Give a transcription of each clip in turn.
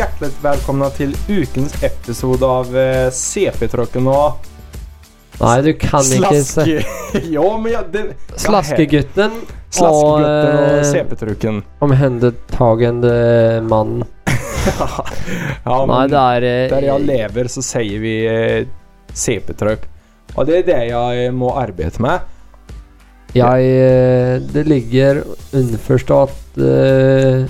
Och eh, hjärtligt välkomna till ukens episod av eh, CP-trucken och Nej, du kan inte säga... Slask... ja men jag... Den... Slaskegutten Slaskgutten och eh, CP-trucken. omhändertagande man. ja, Nej, men där... eh, där jag lever så säger vi eh, CP-truck. Och det är det jag eh, må arbeta med. Jag är... Det ligger underförstått... Eh,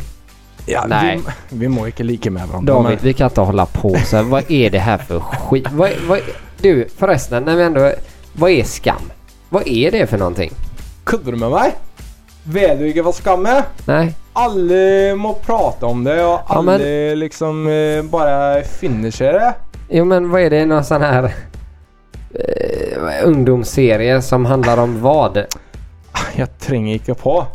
Ja, Nej. Vi, vi må inte lika med varandra. David, men- vi kan inte hålla på så här. Vad är det här för skit? Vad, vad, du, förresten, när vi ändå... Vad är skam? Vad är det för någonting? Kuddar du med mig? Vet du inte vad skam är? Nej? Alla må prata om det och alla men- liksom eh, bara finner sig det. Jo men vad är det? Någon sån här... Eh, ungdomsserie som handlar om vad? Jag tränger inte på.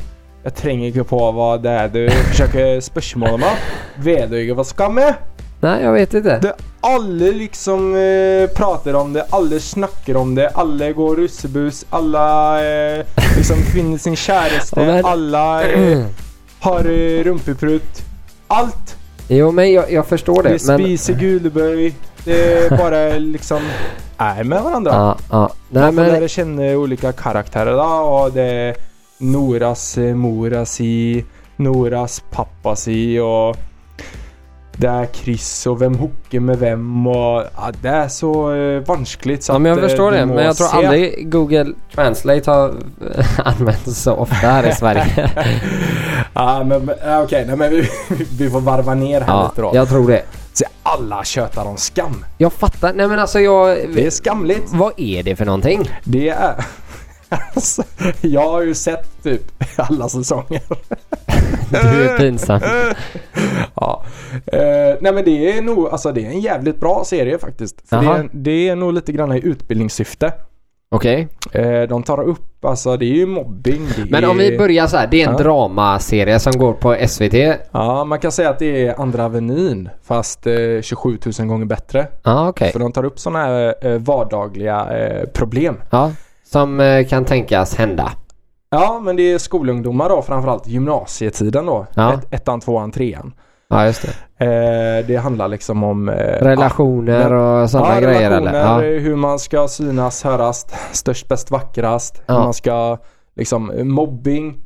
Jag tränger inte på vad det är du försöker spörsmåla mig. Vet du inte vad skam är? Nej, jag vet inte. Det, alla liksom eh, pratar om det, alla snackar om det, alla går russebus, alla eh, liksom finner sin men- alla eh, har eh, rumpeprutt. Allt! Jo men jag, jag förstår det. Det men... spiser guleböj. Det är bara liksom är med varandra. Ja, ja. Nej Man får men... lära känna olika karaktärer då och det Noras eh, mora si, Noras pappa si och det är Chris och vem hookar med vem och ja, det är så eh, vanskligt så Ja men jag att, eh, förstår det. Men jag tror se. aldrig Google Translate har använts så ofta här i Sverige. ja men okej, nej men vi, vi får varva ner här ja, lite då. jag tror det. Så alla tjötar om skam. Jag fattar. Nej men alltså jag... Det är skamligt. Vad är det för någonting? Det är... Alltså, jag har ju sett typ alla säsonger. Du är pinsam. ja. Eh, nej men det är nog, alltså det är en jävligt bra serie faktiskt. För det är, det är nog lite grann i utbildningssyfte. Okej. Eh, de tar upp, alltså det är ju mobbing. Men är, om vi börjar så här. Det är en Ja. dramaserie som går på SVT. Ja, man kan säga att det är Andra Avenyn fast eh, 27 000 gånger bättre. Ja okej. För de tar upp sådana här eh, vardagliga eh, problem. Ja. Som eh, kan tänkas hända. Ja, men det är skolungdomar då framförallt gymnasietiden då. Ja. Ett, ettan, tvåan, trean. Ja just det. Eh, det handlar liksom om eh, Relationer och sådana ja, grejer relationer, eller? Ja. hur man ska synas, höras, störst, bäst, vackrast. Ja. Hur man ska liksom mobbing,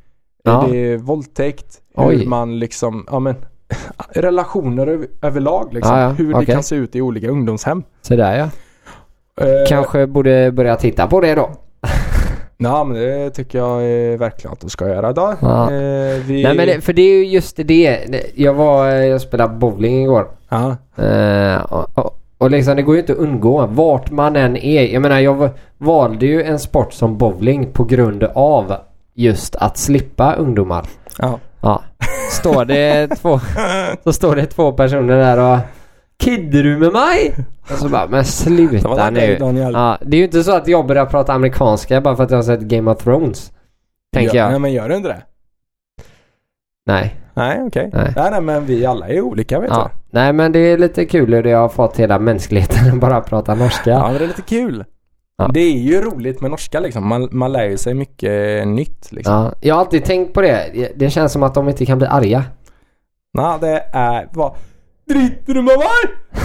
Ja. det är våldtäkt, Oj. hur man liksom, ja men relationer över, överlag liksom. Ja, ja, Hur okej. det kan se ut i olika ungdomshem. Så där ja. Eh, Kanske borde börja titta på det då. Ja men det tycker jag verkligen att du ska göra då. Ja. Eh, vi, Nej men det, för det är ju just det. Jag var, jag spelade bowling igår. ja. Eh, och, och, och liksom det går ju inte att undgå vart man än är. Jag menar jag va- valde ju en sport som bowling på grund av just att slippa ungdomar. Ja. Ja. Står det två, så står det två personer där och Kiddar du med mig? Och så bara, men sluta nu. Daniel. Ja, det är ju inte så att jag börjar prata amerikanska bara för att jag har sett Game of Thrones. Tänker ja, jag. Nej men gör du inte det? Nej. Nej okej. Nej. Nej. nej men vi alla är olika vet Ja. du. Nej men det är lite kul hur det har fått hela mänskligheten att bara prata norska. Ja men det är lite kul. Ja. Det är ju roligt med norska liksom. Man, man lär ju sig mycket nytt liksom. Ja, jag har alltid tänkt på det. Det känns som att de inte kan bli arga. Nej det är, vad Dritter du med mig?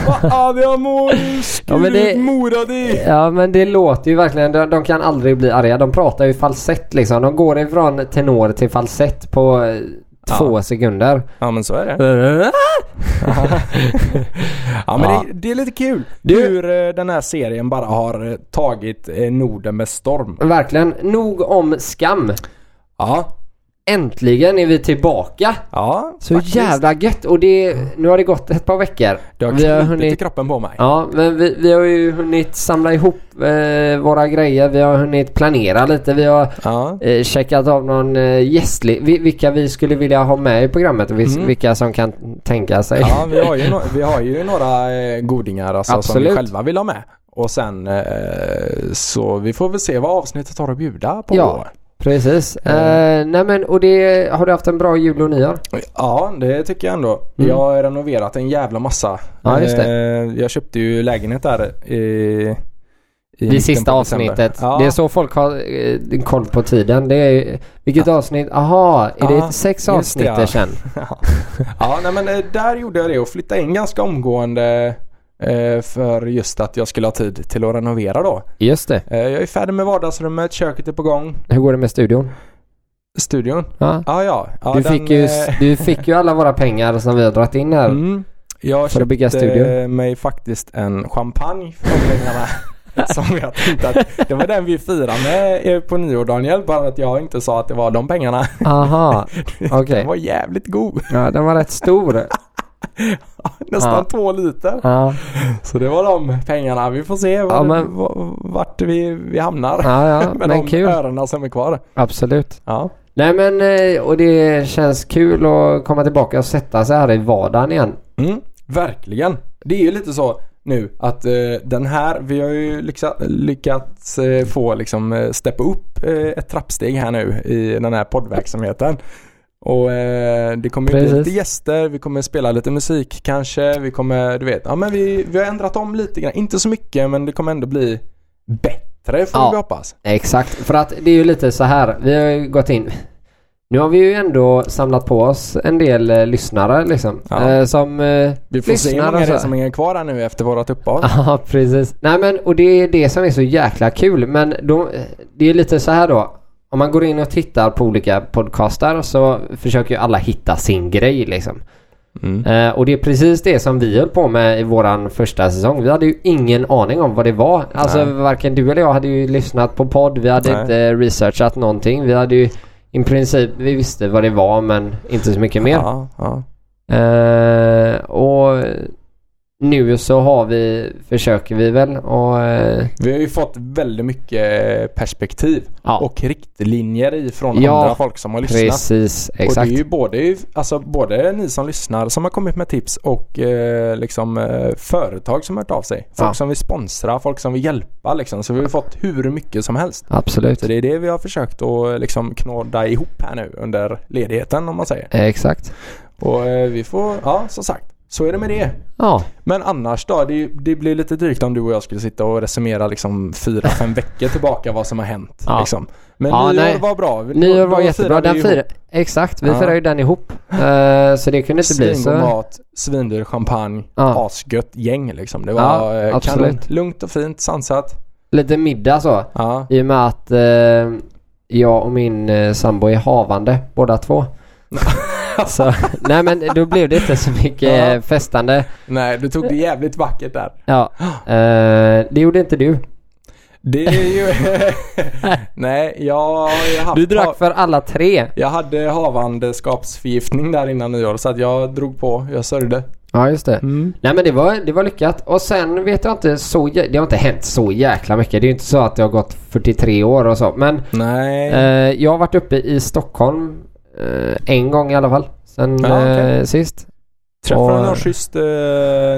Vad är det jag må Ja, men det- mora dig? Ja men det låter ju verkligen, de, de kan aldrig bli arga. De pratar ju falsett liksom. De går ifrån tenor till falsett på eh, Ja. två sekunder. Ja men så är det. ja men Ja. Det, det är lite kul. Du- Hur eh, den här serien bara har eh, tagit Norden med storm. Verkligen. Nog om skam. Ja. Äntligen är vi tillbaka. Ja. Så faktiskt. jävla gött. Och det, nu har det gått ett par veckor. Det har vi har knipit i hunnit kroppen på mig. Ja, men vi, vi har ju hunnit samla ihop eh, våra grejer. Vi har hunnit planera lite. Vi har Ja. eh, checkat av någon eh, gästlig, vi, vilka vi skulle vilja ha med i programmet och vis, Mm. vilka som kan tänka sig. Ja, vi har ju, no vi har ju några eh, godingar alltså, som vi själva vill ha med. Och sen eh, så vi får väl se vad avsnittet har att bjuda på. Ja. Precis. Mm. Eh, nej men och det, har du haft en bra jul och nyår? Ja, det tycker jag ändå. Mm. Jag har renoverat en jävla massa. Ja, just det. Eh, jag köpte ju lägenhet där i, i Det sista avsnittet. Ja. Det är så folk har eh, koll på tiden. Det är, vilket avsnitt? Aha, är det Ja, sex just det, avsnitt ja. sen? Ja. Ja, nej, men eh, där gjorde jag det och flyttade in ganska omgående för just att jag skulle ha tid till att renovera då. Just det. Eh, jag är färdig med vardagsrummet, köket är på gång, Hur går det med studion? studion. Ja. Ja, ja. ja Du, den, fick ju, eh, du fick ju alla våra pengar som vi har dragit in här. Mm. Jag För att bygga studion. mig faktiskt en champagne för pengarna. Som jag tänkte att det var den vi firade med eh, på nyår Daniel. Bara att jag inte sa att det var de pengarna. Aha, okej. Den var jävligt god. Ja, den var rätt stor. Nästan Ja. två liter. Ja, Så det var de pengarna. Vi får se var, Ja, men- var- vart vi, vi hamnar. ja, med men de kul. örena som är kvar. Absolut. Ja. Nej men, eh, och det känns kul att komma tillbaka och sätta sig här i vardagen igen. Mm, verkligen. Det är ju lite så nu att eh, den här, vi har ju lyxa, lyckats eh, få liksom eh, steppa upp eh, ett trappsteg här nu i den här poddverksamheten. Och eh, det kommer ju Precis. lite gäster, vi kommer spela lite musik kanske, vi kommer, du vet, ja men vi, vi har ändrat om lite grann. Inte så mycket men det kommer ändå bli bättre får Ja. vi hoppas. Exakt, för att det är ju lite så här. Vi har ju gått in. Nu har vi ju ändå samlat på oss en del eh, lyssnare liksom. Ja. Eh, som eh, Vi får se hur många det är som hänger kvar här nu efter vårat uppehåll. Ja, precis. Nej men, och det är det som är så jäkla kul. Men då, det är lite så här då. Om man går in och tittar på olika podcastar så försöker ju alla hitta sin grej liksom. Mm. Eh, och det är precis det som vi höll på med i våran första säsong. Vi hade ju ingen aning om vad det var. Alltså Nej. varken du eller jag hade ju lyssnat på podd. Vi hade Nej. inte researchat någonting. Vi hade ju i princip, vi visste vad det var men inte så mycket mer. Ja, ja. Eh, och nu så har vi, försöker vi väl och eh, Vi har ju fått väldigt mycket perspektiv ja, och riktlinjer ifrån Ja, andra folk som har lyssnat. precis, Och det exakt. är ju både, alltså både ni som lyssnar som har kommit med tips och eh, liksom eh, företag som har hört av sig. Folk Ja. som vill sponsra, folk som vill hjälpa liksom. Så vi har fått hur mycket som helst. Absolut. Så det är det vi har försökt att liksom knåda ihop här nu under ledigheten om man säger. Eh, Exakt. Och eh, vi får, ja som sagt, så är det med det. Ja, Men annars då? Det, det blir lite drygt om du och jag skulle sitta och resumera liksom fyra, fem veckor tillbaka vad som har hänt. Ja. Liksom. Men Ja, nyår nej. var bra. nyår var jättebra. firade Den fira, exakt, vi Ja. firar ju den ihop. Eh, så det kunde inte bli Svingod så... mat, svindyr champagne, Ja. asgött gäng liksom. Det var Ja, eh, kanon. Lugnt och fint, sansat. Lite middag så. Ja. I och med att eh, jag och min eh, sambo är havande båda två. så, nej men då blev det inte så mycket Ja. festande. Nej, du tog det jävligt vackert där. Ja, eh, det gjorde inte du. Det är ju... Nej, jag har ju haft... Du drack för alla tre. Jag hade havandeskapsförgiftning där innan nyår så att jag drog på. Jag sörjde. Ja, just det. Mm. Nej men det var, det var lyckat. Och sen vet jag inte så... Det har inte hänt så jäkla mycket. Det är ju inte så att det har gått 43 år och så. Men Nej. eh, jag har varit uppe i Stockholm en gång i alla fall. Sen Ja, okej. eh, sist. Träffade du och- någon schysst eh,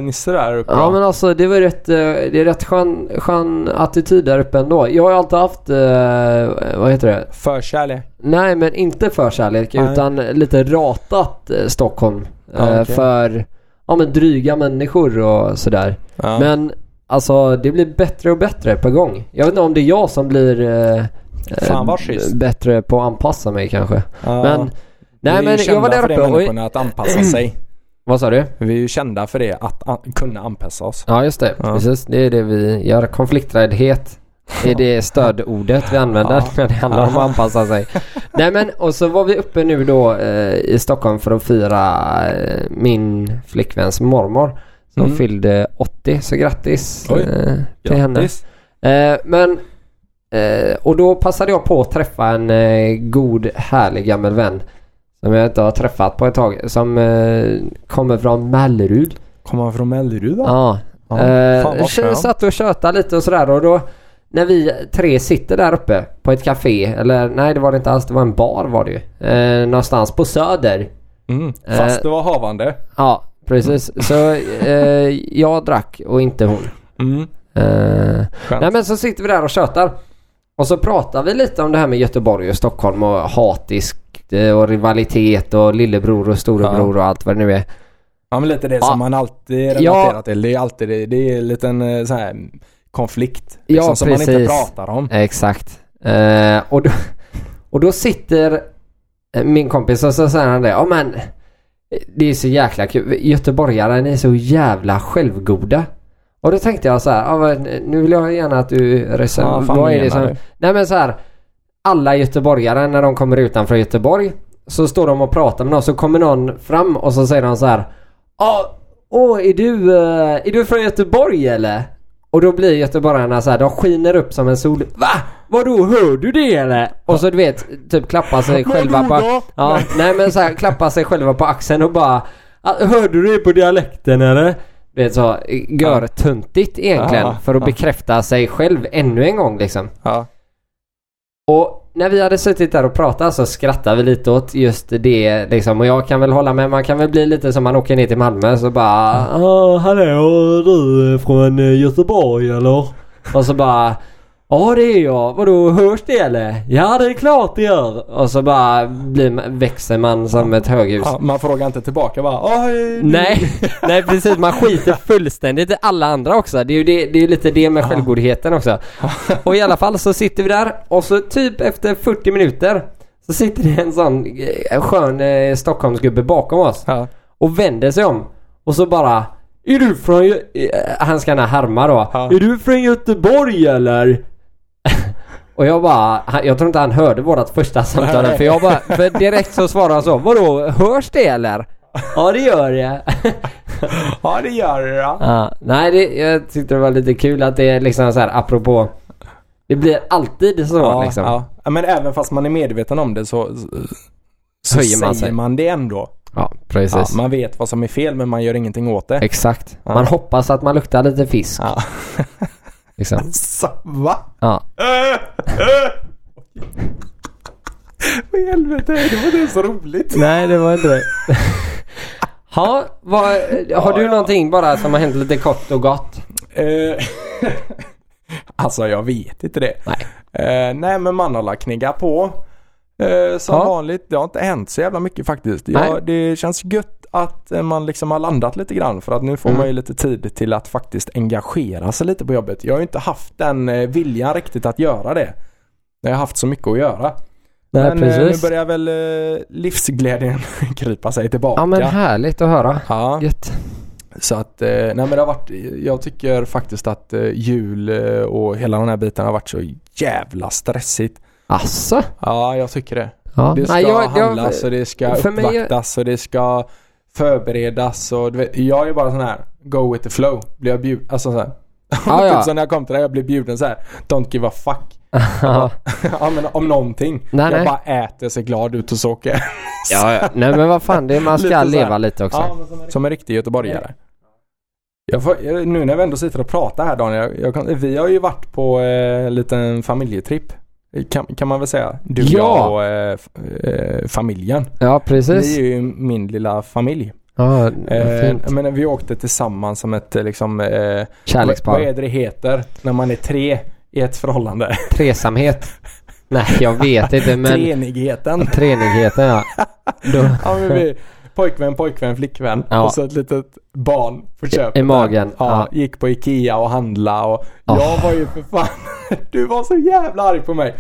nisse där uppe? Ja men alltså det var rätt, eh, det är rätt skön, skön attityd där uppe ändå. Jag har ju alltid haft, eh, vad heter det? Förkärlek? Nej men inte förkärlek Nej. utan lite ratat eh, Stockholm. Ja, eh, okej. För, ja men dryga människor och sådär. Ja. Men alltså det blir bättre och bättre på gång. Jag vet inte om det är jag som blir eh, Fan, vad eh, schysst. bättre på att anpassa mig kanske. Ja. Men, Vi nej är ju men jag kända var där för det uppe och... att anpassa sig. Vad sa du? Vi är ju kända för det, att an- kunna anpassa oss. Ja just det, Ja. precis. Det är det vi gör. Konflikträddhet. Är det stödordet vi använder Ja. när det handlar om att anpassa sig. Nej men och så var vi uppe nu då eh, i Stockholm för att fira eh, min flickväns mormor. Som Mm. fyllde 80 så grattis Oj. eh, till henne. Grattis. Eh, men eh, och då passade jag på att träffa en eh, god härlig gammal vän. Som jag inte har träffat på ett tag. Som eh, kommer från Mellerud. Kommer han från Mellerud då? Ja. Ja, Eh, fan satt och tjötade lite och sådär och då när vi tre sitter där uppe på ett café eller nej det var det inte alls, det var en bar var det ju. Eh, någonstans på Söder. Mm. Fast det var havande. Ja precis. Så jag drack och inte hon. Mm. Nej men så sitter vi där och tjötar. Och så pratar vi lite om det här med Göteborg och Stockholm och hatisk eh, och rivalitet och lillebror och storebror och allt vad det nu är. Ja men lite det Ja. som man alltid relaterar Ja. till. Det är alltid det. Det är en liten eh, så här konflikt. Ja, Liksom, som man inte pratar om. Exakt. Eh, och, då, och då sitter eh, min kompis och så säger han det. Ja men Det är så jäkla kul. Göteborgare ni är så jävla självgoda. Och då tänkte jag så här, ja, men nu vill jag gärna att du Ja, reserverar. fan vad är det som... du? Nej men så här. Alla göteborgare när de kommer utanför Göteborg så står de och pratar med någon så kommer någon fram och så säger de så här. Ja, åh är du, eh, är du från Göteborg eller? Och då blir göteborgarna så här, de skiner upp som en sol. Va? Vadå, hör du det eller? Och så du vet, typ klappa sig själva på... Ja, nej men så här, klappa sig själva på axeln och bara "Ah, Hörde du det på dialekten eller? Du vet så, gör tuntigt egentligen Ja, för att ja. bekräfta sig själv ännu en gång liksom. Ja. Och när vi hade suttit där och pratat så skrattade vi lite åt just det liksom. Och jag kan väl hålla med. Man kan väl bli lite som man åker ner till Malmö så bara Ja hallå du från Göteborg eller? Och så bara Ja det är jag. Vadå hörs det eller? Ja det är klart det gör. Och så bara blir, växer man som ett höghus. Ja, man frågar inte tillbaka bara "Oj, Nej, nej precis. Man skiter fullständigt i alla andra också. Det är ju det, det är lite det med självgodheten också. Och i alla fall så sitter vi där och så typ efter 40 minuter så sitter det en sån eh, skön eh, Stockholmsgubbe bakom oss Ja. och vänder sig om och så bara Är du från eh, Han ska gärna härma då. Ja. Är du från Göteborg eller? Och jag bara, han- jag tror inte han hörde vårat första samtal för jag bara, för direkt så svarade han så Vadå, hörs det eller? Ja det gör det. ja, det gör det ja. Ja, nej, det, jag tyckte det var lite kul att det är liksom så här apropå Det blir alltid så Ja, liksom. ja. ja, men även fast man är medveten om det så, så Höjer man säger sig. man det ändå. Ja, Ja, precis. man vet vad som är fel men man gör ingenting åt det. Exakt. Ja. Man hoppas att man luktar lite fisk. Liksom. Va? Ja. Vad i helvete, det var inte så roligt. Nej, det var inte det. Ha, vad, har du någonting bara som har hänt lite kort och gott? Eh, alltså jag vet inte det. Nej. Eh, nej men man har lagt knigga på. Eh, som Ja. vanligt. Det har inte hänt så jävla mycket faktiskt. Ja, det känns gött att eh, man liksom har landat lite grann för att nu får Mm. man ju lite tid till att faktiskt engagera sig lite på jobbet. Jag har ju inte haft den eh, viljan riktigt att göra det. Jag har haft så mycket att göra. Nej, men eh, nu precis. börjar väl livsglädjen krypa sig tillbaka. Ja, men härligt att höra. Ja. Gött. Så att, nej men det har varit, jag tycker faktiskt att jul och hela den här biten har varit så jävla stressigt. Asså? Ja, jag tycker det. Ja. Det ska Nej, jag- jag- handlas och det ska för mig- uppvaktas och det ska förberedas och du vet, jag är bara sån här go with the flow. Blir jag bjuden, alltså så här. Ja, ja. typ när jag kom till det, jag blev bjuden så här. Don't give a fuck. Ja, ja men om någonting. Nej, jag nej. bara äter, ser glad ut och så åker jag. ja, ja. Nej men vad fan, det, man ska Lite så här. leva lite också. Ja, som en, som en riktig göteborgare. Jag får, jag, nu när vi ändå sitter och pratar här Daniel. Jag, jag vi har ju varit på eh, en liten familjetripp. Kan, kan man väl säga. Du, Ja. jag och eh, f- eh, familjen. Ja, Vi precis. är ju min lilla familj. Ja, Eh, men vi åkte tillsammans som ett eh, liksom... Eh, vad, vad Kärlekspar. är det det heter när man är tre i ett förhållande? Tresamhet. Nej, jag vet inte men... Treenigheten. Treenigheten ja. Då, Ja, vi, pojkvän, pojkvän, flickvän Ja. och så ett litet barn på köpet. I magen. Ja, ja. Gick på Ikea och handla och Oh. jag var ju för fan, du var så jävla arg på mig.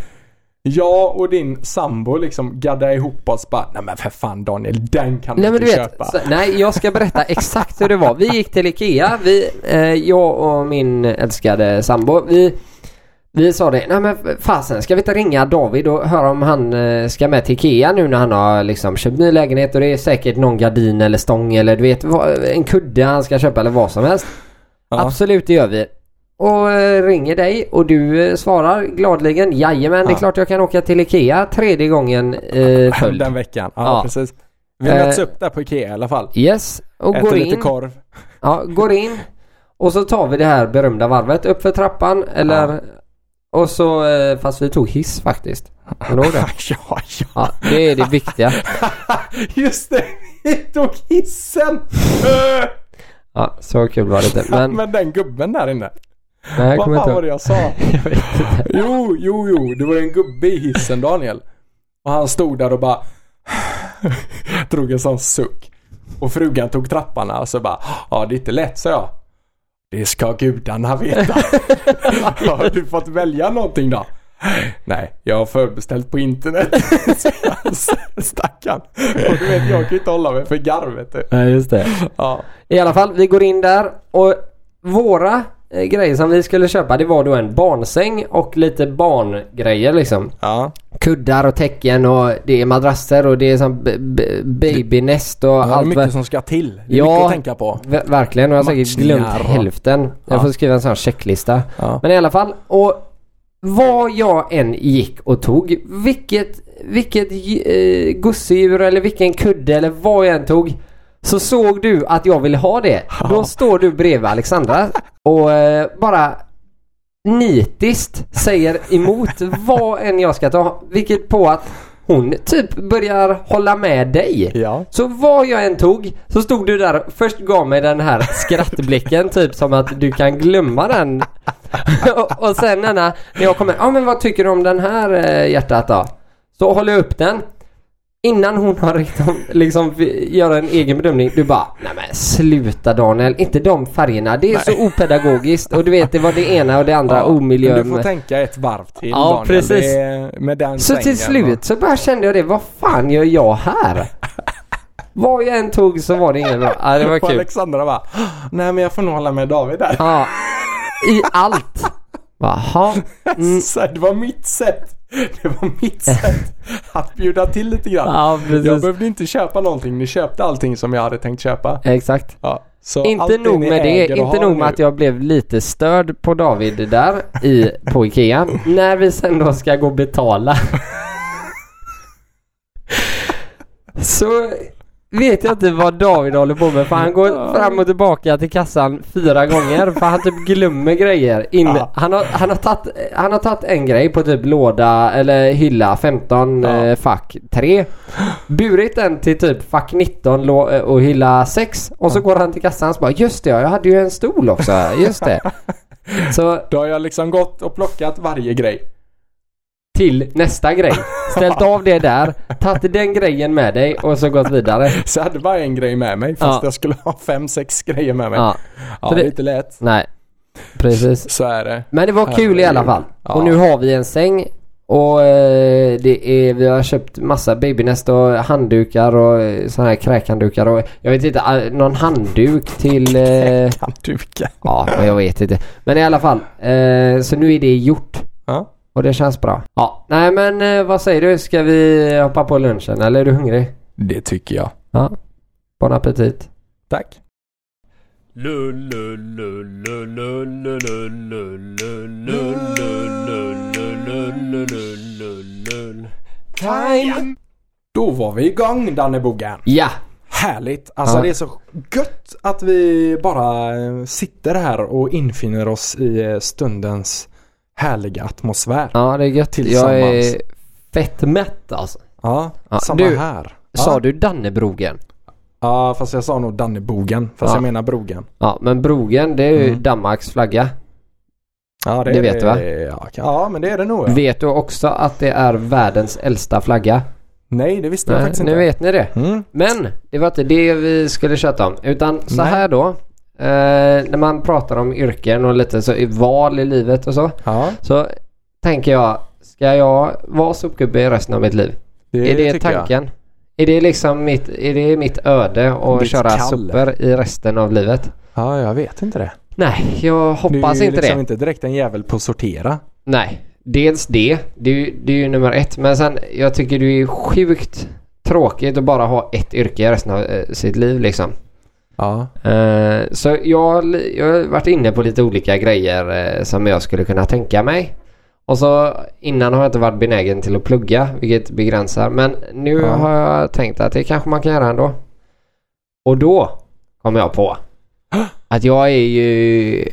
Jag och din sambo liksom gaddade ihop oss bara, nej men för fan Daniel, den kan nej du inte köpa. Så, nej, jag ska berätta exakt hur det var. Vi gick till Ikea. Vi, eh, jag och min älskade sambo. Vi, vi sa det, nej men fasen ska vi inte ringa David och höra om han eh, ska med till Ikea nu när han har liksom köpt ny lägenhet och det är säkert någon gardin eller stång eller du vet en kudde han ska köpa eller vad som helst. Ja. Absolut det gör vi. Och eh, ringer dig och du eh, svarar gladeligen jajamän det är Ja. klart jag kan åka till Ikea tredje gången eh, följd. Den veckan. Ja, Ja. precis. Vi Eh, möts upp där på Ikea i alla fall. Yes, och Äter går lite in. korv. Ja, går in. Och så tar vi det här berömda varvet upp för trappan eller Ja. Och så, eh, fast vi tog hiss faktiskt. Kommer du ihåg det? ja, ja. Ja, det är det viktiga. Just det, vi tog hissen! Ja, så kul var det inte. Men, Men den gubben där inne. nej, jag Vad fan inte var det jag sa? Jag vet inte. Jo, jo, jo. Det var en gubbe i hissen Daniel. Och han stod där och bara drog en sån suck. Och frugan tog trapparna och så bara Ja det är inte lätt sa jag. Det ska gudarna veta. Har du fått välja någonting då? Nej, jag har förbeställt på internet. Stackarn. Och du vet, jag kan ju inte hålla mig för garv vet du. Nej, just det. Ja. I alla fall, vi går in där och våra grejer som vi skulle köpa det var då en barnsäng och lite barngrejer liksom. Ja. Kuddar och täcken och det är madrasser och det är som babynest och Det är allt. mycket vad- som ska till. Det är Ja. mycket att tänka på. Ver- Verkligen, och jag har säkert glömt hälften. Jag Ja. får skriva en sån här checklista. Ja. Men i alla fall, och vad jag än gick och tog, vilket, vilket eh, gosedjur eller vilken kudde eller vad jag än tog, så såg du att jag ville ha det. Ja. Då står du bredvid Alexandra och eh, bara nitiskt säger emot vad än jag ska ta. Vilket på att hon typ börjar hålla med dig. Ja. Så vad jag än tog så stod du där och först gav mig den här skrattblicken typ som att du kan glömma den. och, och sen denna, när jag kommer, ja men vad tycker du om den här eh, hjärtat då? Så håller jag upp den. Innan hon har liksom, liksom göra en egen bedömning. Du bara, nej men sluta Daniel, inte de färgerna. Det är så opedagogiskt och du vet det var det ena och det andra omiljö. Men du får tänka ett varv till Ja, Daniel. precis. Det med den Så till slut så bara kände jag det, vad fan gör jag här? Vad jag än tog så var det ingen bra. Ja, det var kul. Alexandra bara, nej men jag får nog hålla med David där. Ja, i allt. Jaha. Mm. Det var mitt sätt. Det var mitt sätt att bjuda till lite grann. Ja, Jag behövde inte köpa någonting. Ni köpte allting som jag hade tänkt köpa. Exakt. Ja, Inte nog med det, inte nog med att jag blev lite störd på David där i, på Ikea. När vi sen då ska gå och betala. Så vet jag inte vad David håller på med för han går fram och tillbaka till kassan fyra gånger för han typ glömmer grejer. In, Ja. han, har, han, har tagit, han har tagit en grej på typ låda eller hylla 15 Ja. eh, fack 3. Burit den till typ fack 19 lå- eh, och hylla 6 och så går han till kassan och bara just det jag hade ju en stol också, just det. Så Då har jag liksom gått och plockat varje grej. Till nästa grej. Ställt av det där, tagit den grejen med dig och så gått vidare. Så jag hade bara en grej med mig fast Ja. jag skulle ha fem, sex grejer med mig. Ja, Ja, det är inte lätt. nej. Precis. Så är det. Men det var kul i alla fall. Ja. Och nu har vi en säng. Och eh, det är, vi har köpt massa babynest och handdukar och eh, sådana här kräkhanddukar och jag vet inte, eh, någon handduk till... Kan duka. ja, jag vet inte. Men i alla fall. Så nu är det gjort. Ja. Och det känns bra. Ja, nej men eh, vad säger du? Ska vi hoppa på lunchen eller är du hungrig? Det tycker jag. Ja. Bon appetit. Tack. Time! Då var vi igång Dannebogen. Ja! Härligt. Alltså Ja. det är så gött att vi bara eh, sitter här och infinner oss i eh, stundens härliga atmosfär. Ja, det är gött. Jag är fett mätt alltså. Ja, Ja, samma du, här. Sa ja. du Dannebrogen? Ja, fast jag sa nog Dannebogen. Fast Ja. jag menar Brogen. Ja, men Brogen det är ju Mm. Danmarks flagga. Ja, Det vet du, va? Ja, ja, men det är det nog ja. Vet du också att det är världens äldsta flagga? Nej, det visste jag Nej, faktiskt nu inte. vet ni det. Mm. Men det var inte det vi skulle köta om. Utan så Nej. här då. Eh, när man pratar om yrken och lite så i val i livet och så. Ja, Så tänker jag, ska jag vara sopgubbe i resten av mitt liv? det, är det tycker jag. tanken? Är det liksom mitt, är det mitt öde att Ditt köra kall. sopor i resten av livet? Ja, jag vet inte det. Nej, jag hoppas du är ju inte liksom det. inte direkt en jävel på att sortera. Nej, dels det. Det är, ju, det är ju nummer ett. Men sen, jag tycker det är sjukt tråkigt att bara ha ett yrke resten av eh, sitt liv liksom. Ja. Eh, så jag, jag har varit inne på lite olika grejer eh, som jag skulle kunna tänka mig. Och så innan har jag inte varit benägen till att plugga, vilket begränsar. Men nu Ja. har jag tänkt att det kanske man kan göra ändå. Och då kom jag på att jag är ju...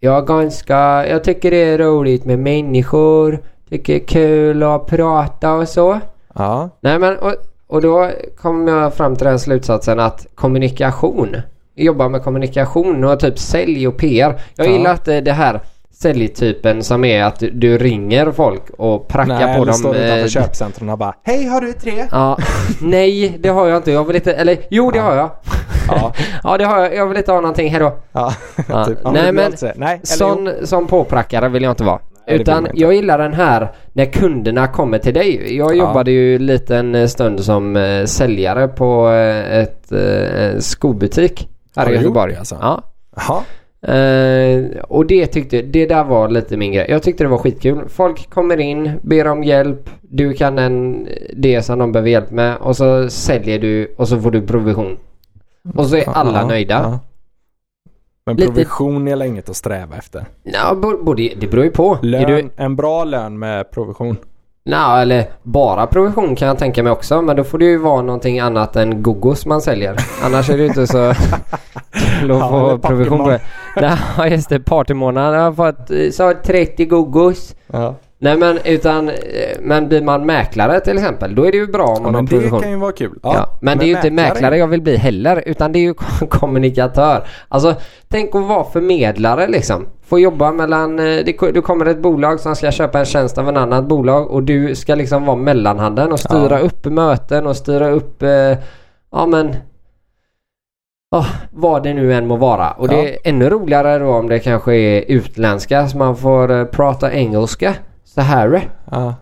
Jag är ganska... Jag tycker det är roligt med människor. Tycker det är kul att prata och så. Ja. Nej men och, och då kom jag fram till den slutsatsen att kommunikation. Jobba med kommunikation och typ sälj och PR. Jag Ja. gillar inte det här säljtypen som är att du, ringer folk och prackar Nej, på eller dem. står utanför eh, köpcentren och bara Hej, har du tre? Ja, nej det har jag inte. Jag vill inte, eller jo det har jag. Ja. Ja det har jag. Jag vill inte ha någonting. Hejdå. Ja, Ja. typ. Ja, Nej, men Nej, eller jo. Sån som påprackare vill jag inte vara. Utan jag gillar den här när kunderna kommer till dig. Jag Ja. jobbade ju lite en eh, stund som eh, säljare på eh, ett eh, skobutik här i Göteborg. alltså? Ja. Jaha. Eh, och det tyckte, det där var lite min grej. Jag tyckte det var skitkul. Folk kommer in, ber om hjälp. Du kan en, det som de behöver hjälp med och så säljer du och så får du provision. Och så är alla Ja, nöjda. ja. Men Lite- provision är inget att sträva efter. Ja, både, det beror ju på. Lön, du, En bra lön med provision. Nja, eller bara provision kan jag tänka mig också. Men då får det ju vara någonting annat än gogos man säljer. Annars är det ju inte så kul att Ja, få provision på det. Nej, just det. Partymånaden. Jag har fått eh, så 30 gogos. Ja. Nej men utan, eh, men blir man mäklare till exempel, då är det ju bra om Ja, man har men det kan ju vara kul. Ja, men, det är ju inte mäklare jag vill bli heller utan det är ju kommunikatör. Alltså tänk att vara förmedlare liksom. Få jobba mellan, eh, det, det kommer ett bolag som ska köpa en tjänst av en annat bolag och du ska liksom vara mellanhanden och styra Ja. upp möten och styra upp, eh, ja men Ja, vad det nu än må vara. Och det Ja. är ännu roligare då om det kanske är utländska så man får eh, prata engelska. Så här. Ja.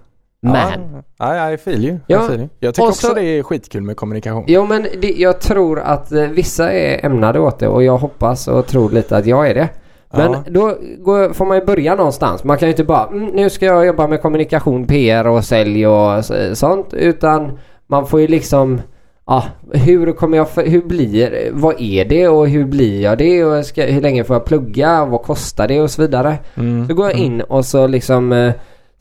Man. Ja, jag feel you. Ja, Jag, feel you. jag tycker också så- det är skitkul med kommunikation. Jo men det, jag tror att eh, vissa är ämnade åt det och jag hoppas och tror lite att jag är det. Men Ja. då går, får man ju börja någonstans. Man kan ju inte bara mm, nu ska jag jobba med kommunikation, PR och sälj och sånt. Utan man får ju liksom Ja, hur kommer jag, hur blir, vad är det och hur blir jag det och ska, hur länge får jag plugga, vad kostar det och så vidare. Mm. Så går jag in och så liksom eh,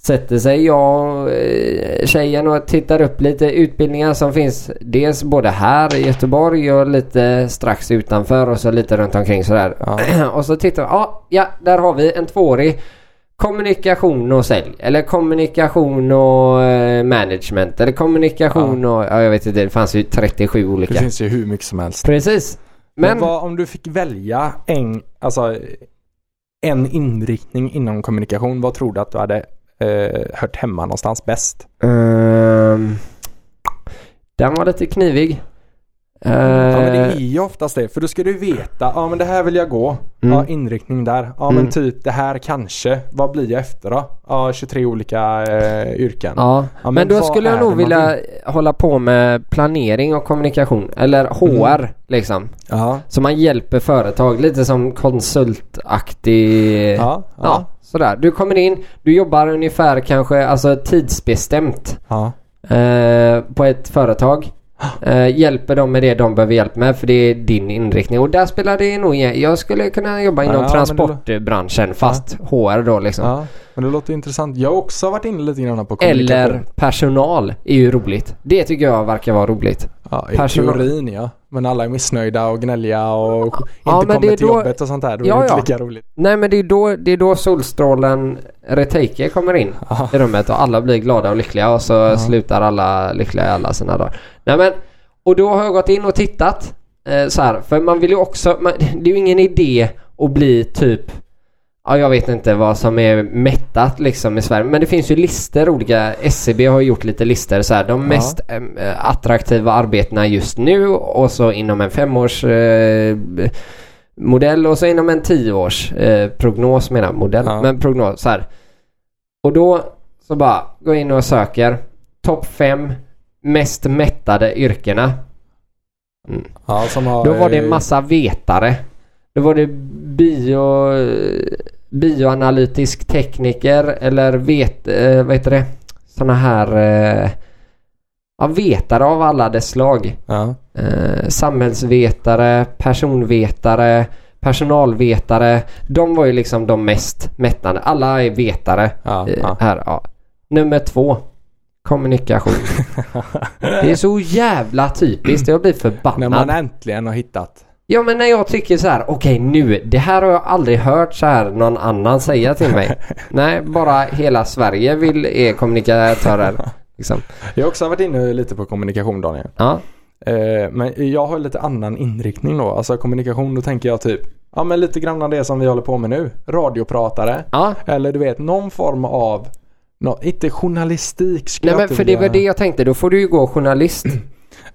sätter sig jag och eh, tjejen och tittar upp lite utbildningar som finns dels både här i Göteborg och lite strax utanför och så lite runt omkring sådär. Ja. och så tittar jag, ja, ja där har vi en tvåårig kommunikation och sälj eller kommunikation och eh, management eller kommunikation och ja, jag vet inte det fanns ju 37 Det olika. finns ju hur mycket som helst. Precis. Men, Men, vad, om du fick välja en, alltså, en inriktning inom kommunikation, vad tror du att du hade eh, hört hemma någonstans bäst? Um, den var lite knivig. Ja men det Eh, är ju oftast det, för då ska du veta, ja men det här vill jag gå. Mm. Ja, inriktning där. Ja Mm. men typ det här kanske. Vad blir jag efter då? Ja, 23 olika eh, yrken. Ja, Ja, men, men då skulle jag nog vilja hålla på med planering och kommunikation. Eller HR liksom. Ja. Så man hjälper företag lite som konsultaktig. Ja. Ja, Ja. sådär. Du kommer in, du jobbar ungefär kanske alltså tidsbestämt ja. eh, på ett företag. Eh, hjälper dem med det de behöver hjälp med för det är din inriktning. Och där spelar det nog ingen... Jag skulle kunna jobba inom Ja, transportbranschen fast HR då liksom. ja. Men det låter intressant. Jag har också varit inne lite grann på kommunikation. Eller personal är ju roligt. Det tycker jag verkar vara roligt. Ja, i personal. teorin ja. Men alla är missnöjda och gnälliga och inte Ja, kommer till då- jobbet och sånt där. Då Ja, är det inte lika roligt. Nej men det är då, det är då solstrålen Reteike kommer in Ja. i rummet och alla blir glada och lyckliga och så slutar alla lyckliga i alla sina dagar. Nej men, och då har jag gått in och tittat eh, så här, för man vill ju också, man, det är ju ingen idé att bli typ Ja, jag vet inte vad som är mättat liksom i Sverige. Men det finns ju lister olika. SCB har gjort lite lister så här. De Ja. mest eh, attraktiva arbetena just nu och så inom en femårs eh, modell och så inom en tioårs eh, prognos menar modell. Ja. Men prognos så här. Och då så bara gå in och söker topp fem mest mättade yrkena. Ja, som har, Då var det en eh, massa vetare. Då var det bio, bioanalytisk tekniker eller vet, eh, vad heter det? Såna här eh, ja, vetare av alla dess slag. Ja. Eh, samhällsvetare, personvetare, personalvetare. De var ju liksom de mest mättande. Alla är vetare Ja, eh, ja. här. Nummer två. Kommunikation. Det är så jävla typiskt. Jag blir förbannad. När man äntligen har hittat. Ja men när jag tycker så här, okej nu, det här har jag aldrig hört så här någon annan säga till mig. Nej, bara hela Sverige vill är kommunikatörer. Liksom. Jag har också varit inne lite på kommunikation Daniel. Ja, Eh, men jag har lite annan inriktning då. Alltså kommunikation, då tänker jag typ Ja men lite grann det som vi håller på med nu. Radiopratare. ja. Eller du vet någon form av nå, inte journalistik skulle Nej men för det var det jag tänkte, då får du ju gå journalist.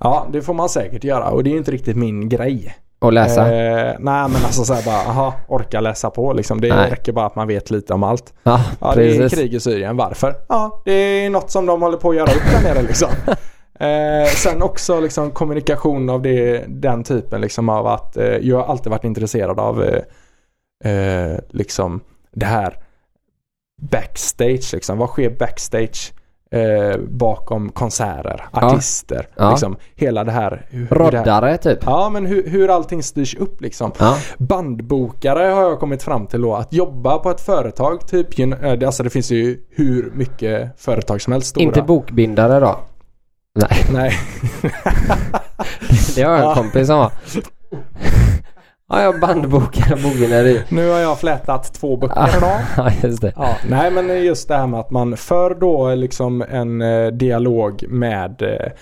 Ja det får man säkert göra och det är inte riktigt min grej. Och läsa? Eh, nej men alltså såhär bara, aha, orka läsa på liksom. Det Nej. räcker bara att man vet lite om allt. ja, Ja, det är krig i Syrien. Varför? Ja, det är något som de håller på att göra upp där nere liksom. Eh, sen också liksom kommunikation av det, den typen liksom av att eh, jag har alltid varit intresserad av eh, eh, liksom det här backstage liksom. Vad sker backstage eh, bakom konserter, artister, Ja. liksom hela det här. Hur, hur det här Roddare typ? Ja, men hur, hur allting styrs upp liksom. Ja. Bandbokare har jag kommit fram till då. Att jobba på ett företag, typ, eh, alltså det finns ju hur mycket företag som helst stora. Inte bokbindare då? Nej, Nej. det har jag en kompis som har. Ja, jag bandbokar bokbindare. Nu har jag flätat två böcker idag. Ja, just det. Ja, nej men just det här med att man för då liksom en eh, dialog med eh,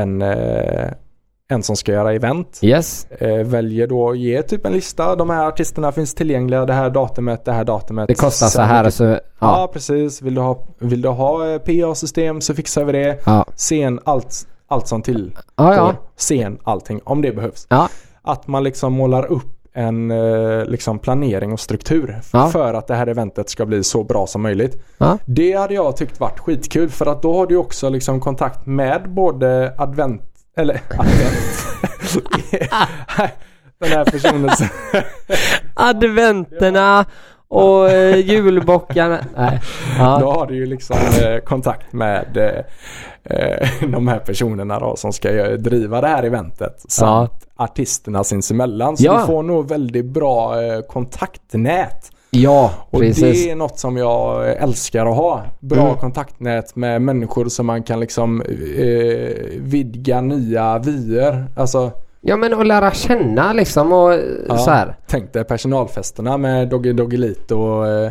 en, eh, en som ska göra event. Yes. Eh, väljer då att ge typ en lista. De här artisterna finns tillgängliga det här datumet, det här datumet. Det kostar så här så... Ja, Ja. precis. Vill du ha, vill du ha eh, PA-system så fixar vi det. Ja. Scen, allt, allt som till. Ja, ja. Scen, allting. Om det behövs. Ja. Att man liksom målar upp en eh, liksom planering och struktur Ja. för att det här eventet ska bli så bra som möjligt. Ja. Det hade jag tyckt varit skitkul för att då har du också liksom kontakt med både advent eller advent. Den här personen Adventerna och eh, julbockarna. Nej. Då Ja. har du ju liksom eh, kontakt med eh, eh, de här personerna då som ska eh, driva det här eventet. Samt artisterna sinsemellan. Så Ja. du får nog väldigt bra eh, kontaktnät. ja, Och precis. det är något som jag älskar att ha. Bra Mm. kontaktnät med människor som man kan liksom eh, vidga nya vyer. Alltså Ja men att lära känna liksom och eh, Ja. så här. Tänk dig personalfesterna med Doggy Doggelito och eh,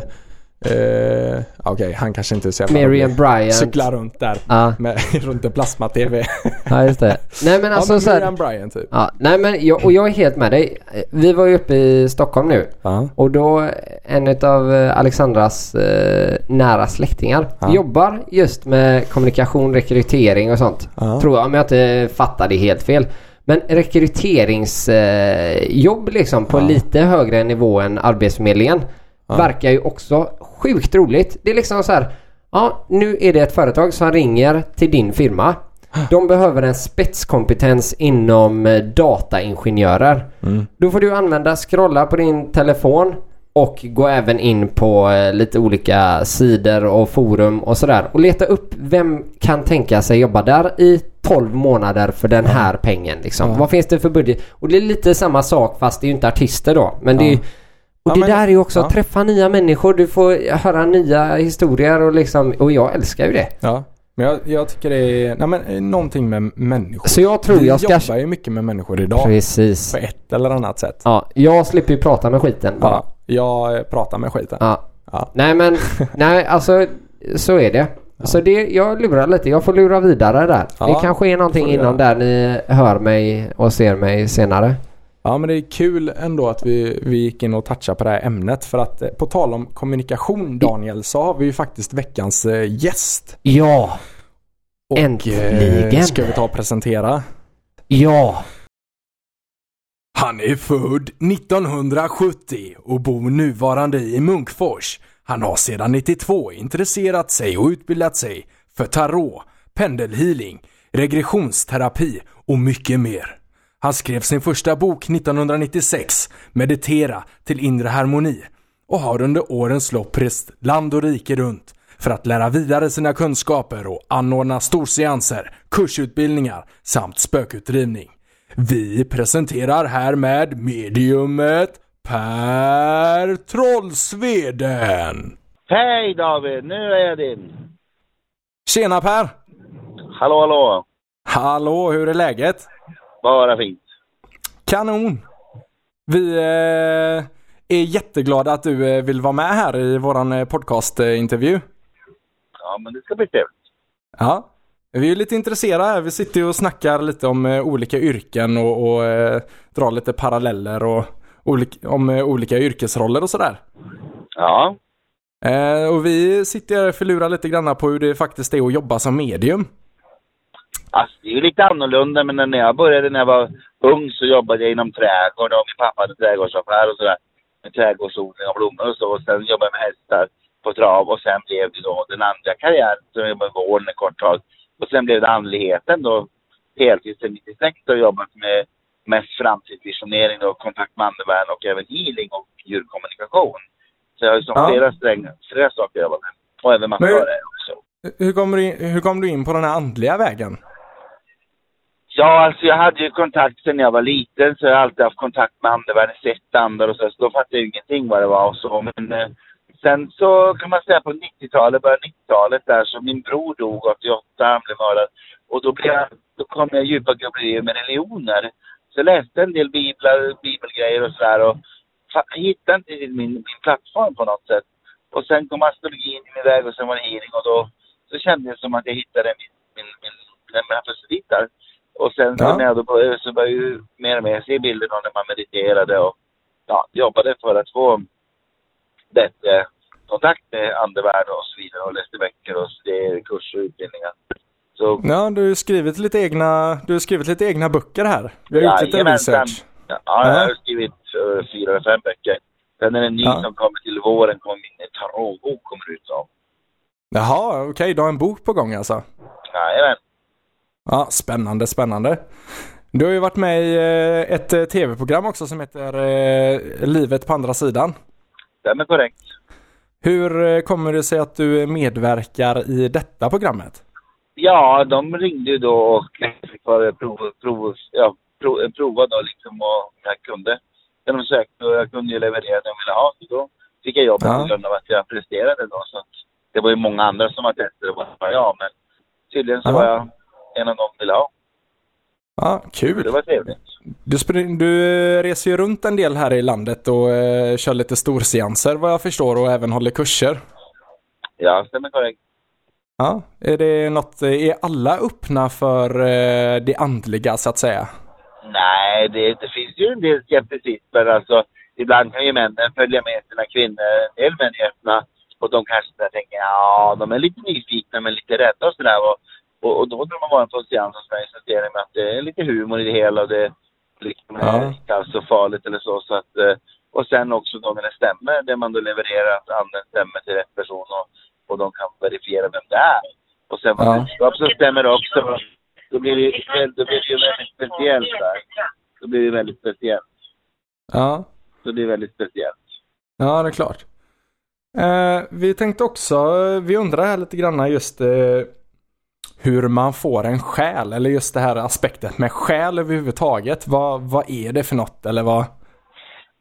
eh, Okej, han kanske inte är så jävla Miriam. Bryant. Cykla runt där Ja, med, runt en plasma-tv. ja just det. Nej men alltså ja, men så här. Miriam Bryant typ. Ja, nej men jag, och jag är helt med dig. Vi var ju uppe i Stockholm nu Ja. och då en av Alexandras eh, nära släktingar Ja. jobbar just med kommunikation, rekrytering och sånt. Tror jag om jag inte fattar det helt fel. Men rekryteringsjobb eh, liksom på Ja. lite högre nivå än Arbetsförmedlingen Ja. verkar ju också sjukt roligt. Det är liksom så här. Ja, nu är det ett företag som ringer till din firma. De behöver en spetskompetens inom eh, dataingenjörer. Mm. Då får du använda scrolla på din telefon och gå även in på eh, lite olika sidor och forum och sådär och leta upp vem kan tänka sig jobba där i 12 månader för den här pengen liksom. Ja. Vad finns det för budget? Och det är lite samma sak fast det är ju inte artister då. Men det är ju, Ja. och Ja, det men- där är ju också ja. att träffa nya människor. Du får höra nya historier och liksom, och jag älskar ju det. Ja. Men jag, jag tycker det är nej, men, eh, någonting med människor. Så jag tror Vi jag ska... jobbar ju mycket med människor idag. Precis. På ett eller annat sätt. Ja, jag slipper ju prata med skiten bara. Ja. Jag pratar med skiten. Ja. Ja. Nej men, nej alltså så är det. Så det, jag lurar lite. Jag får lura vidare där. Ja, det kanske är någonting innan där ni hör mig och ser mig senare. Ja men det är kul ändå att vi, vi gick in och touchade på det här ämnet. För att eh, på tal om kommunikation Daniel så har vi ju faktiskt veckans eh, gäst. Ja, Och, Äntligen. eh, Ska vi ta och presentera? ja. Han är född 1970 och bor nuvarande i Munkfors. Han har sedan 92 intresserat sig och utbildat sig för tarot, pendelhealing, regressionsterapi och mycket mer. Han skrev sin första bok 1996, Meditera till inre harmoni och har under årens lopp rest land och rike runt för att lära vidare sina kunskaper och anordna storseanser, kursutbildningar samt spökutdrivning. Vi presenterar härmed mediumet Per Trollsveden. Hej David, nu är jag din. Tjena Per! Hallå hallå. Hallå, hur är läget? Bara fint. Kanon! Vi eh, är jätteglada att du eh, vill vara med här i våran eh, podcastintervju. Ja men det ska bli trevligt. Ja, vi är lite intresserade här. Vi sitter och snackar lite om eh, olika yrken och, och eh, drar lite paralleller och olika, om eh, olika yrkesroller och sådär. Ja. Eh, och vi sitter och förlurar lite grann på hur det faktiskt är att jobba som medium. Alltså det är ju lite annorlunda men när jag började när jag var ung så jobbade jag inom trädgård och min pappa hade trädgårdsaffär och sådär. Med trädgårdsodling och blommor och så. Och sen jobbade jag med hästar på trav och sen blev det då den andra karriären som jag jobbade med vården ett kort tag. Och sen blev det andligheten då heltid sedan 96 och jobbat med mest framtidsvisionering och kontakt med andevärlden och även healing och djurkommunikation. Så jag har ju som Ja. flera, strängar, flera saker jag jobbar med. Och även massörer också. Hur kom, du in, hur kom du in på den här andliga vägen? Ja, alltså jag hade ju kontakt sen jag var liten så jag har alltid haft kontakt med andevärlden, sett andar och så. Så då fattade jag ingenting vad det var och så. Men eh, sen så kan man säga på 90-talet, början 90-talet där, så min bror dog 88, han blev mördad. Och då, blev jag, då kom jag i djupa grubblerier med religioner. Så jag läste en del biblar, bibelgrejer och sådär och hittade inte min, min plattform på något sätt. Och sen kom astrologin i min väg och sen var det healing och då så kändes det som att jag hittade min, min, min, mina pusselbitar. Och sen så Ja. när jag då började, så började jag mer och mer se bilder när man mediterade och ja, jobbade för att få bättre kontakt med andevärlden och så vidare och läste böcker och studerade kurser och utbildningar. Så Ja, du har skrivit lite egna, du har skrivit lite egna böcker här. Vi har gjort lite Jajamensan. research. Ja, jag har skrivit uh, fyra eller fem böcker. Sen är det en ny Ja. som kommer till våren, kommer min tarotbok kommer ut som. Jaha, okej, du har en bok på gång alltså. Jajamän. Ja, spännande, spännande. Du har ju varit med i eh, ett eh, tv-program också som heter eh, Livet på andra sidan. Stämmer korrekt. Hur eh, kommer det sig att du medverkar i detta programmet? Ja, de ringde ju då och fick bara prov, prov, ja, prov, prova då liksom och jag kunde. De sökte och jag kunde ju leverera det de ville ha. Så då fick jag jobbet Ja. på grund av att jag presterade då. Så det var ju många andra som var tester och bara jag. Men tydligen så Ja. var jag en av dem de ville ha. Ja, Det kul. var trevligt. Du, spring, du eh, reser ju runt en del här i landet och eh, kör lite storseanser vad jag förstår och även håller kurser. Ja, stämmer korrekt. Ja, är det något, är alla öppna för eh, det andliga så att säga? Nej, det, det finns ju en del skepticismer. Alltså, ibland kan ju männen följa med sina kvinnor. En del män är öppna och de kanske tänker ja, de är lite nyfikna men lite rädda och sådär. Och, och, och då när man var på en seans hos mig de att det är lite humor i det hela och det liksom Ja. är inte alls så farligt eller så. så att, eh, och sen också då när det stämmer, det man då levererar, att anden stämmer till rätt person och, och de kan verifiera vem det är. Och sen Ja. budskap så stämmer det också. Då blir det, då blir det ju väldigt speciellt där. Då blir det väldigt speciellt. Ja, Så det är väldigt speciellt. ja det är klart. Eh, vi tänkte också, vi undrar här lite grann just eh, hur man får en själ, eller just det här aspektet med själ överhuvudtaget. Vad, vad är det för något eller vad?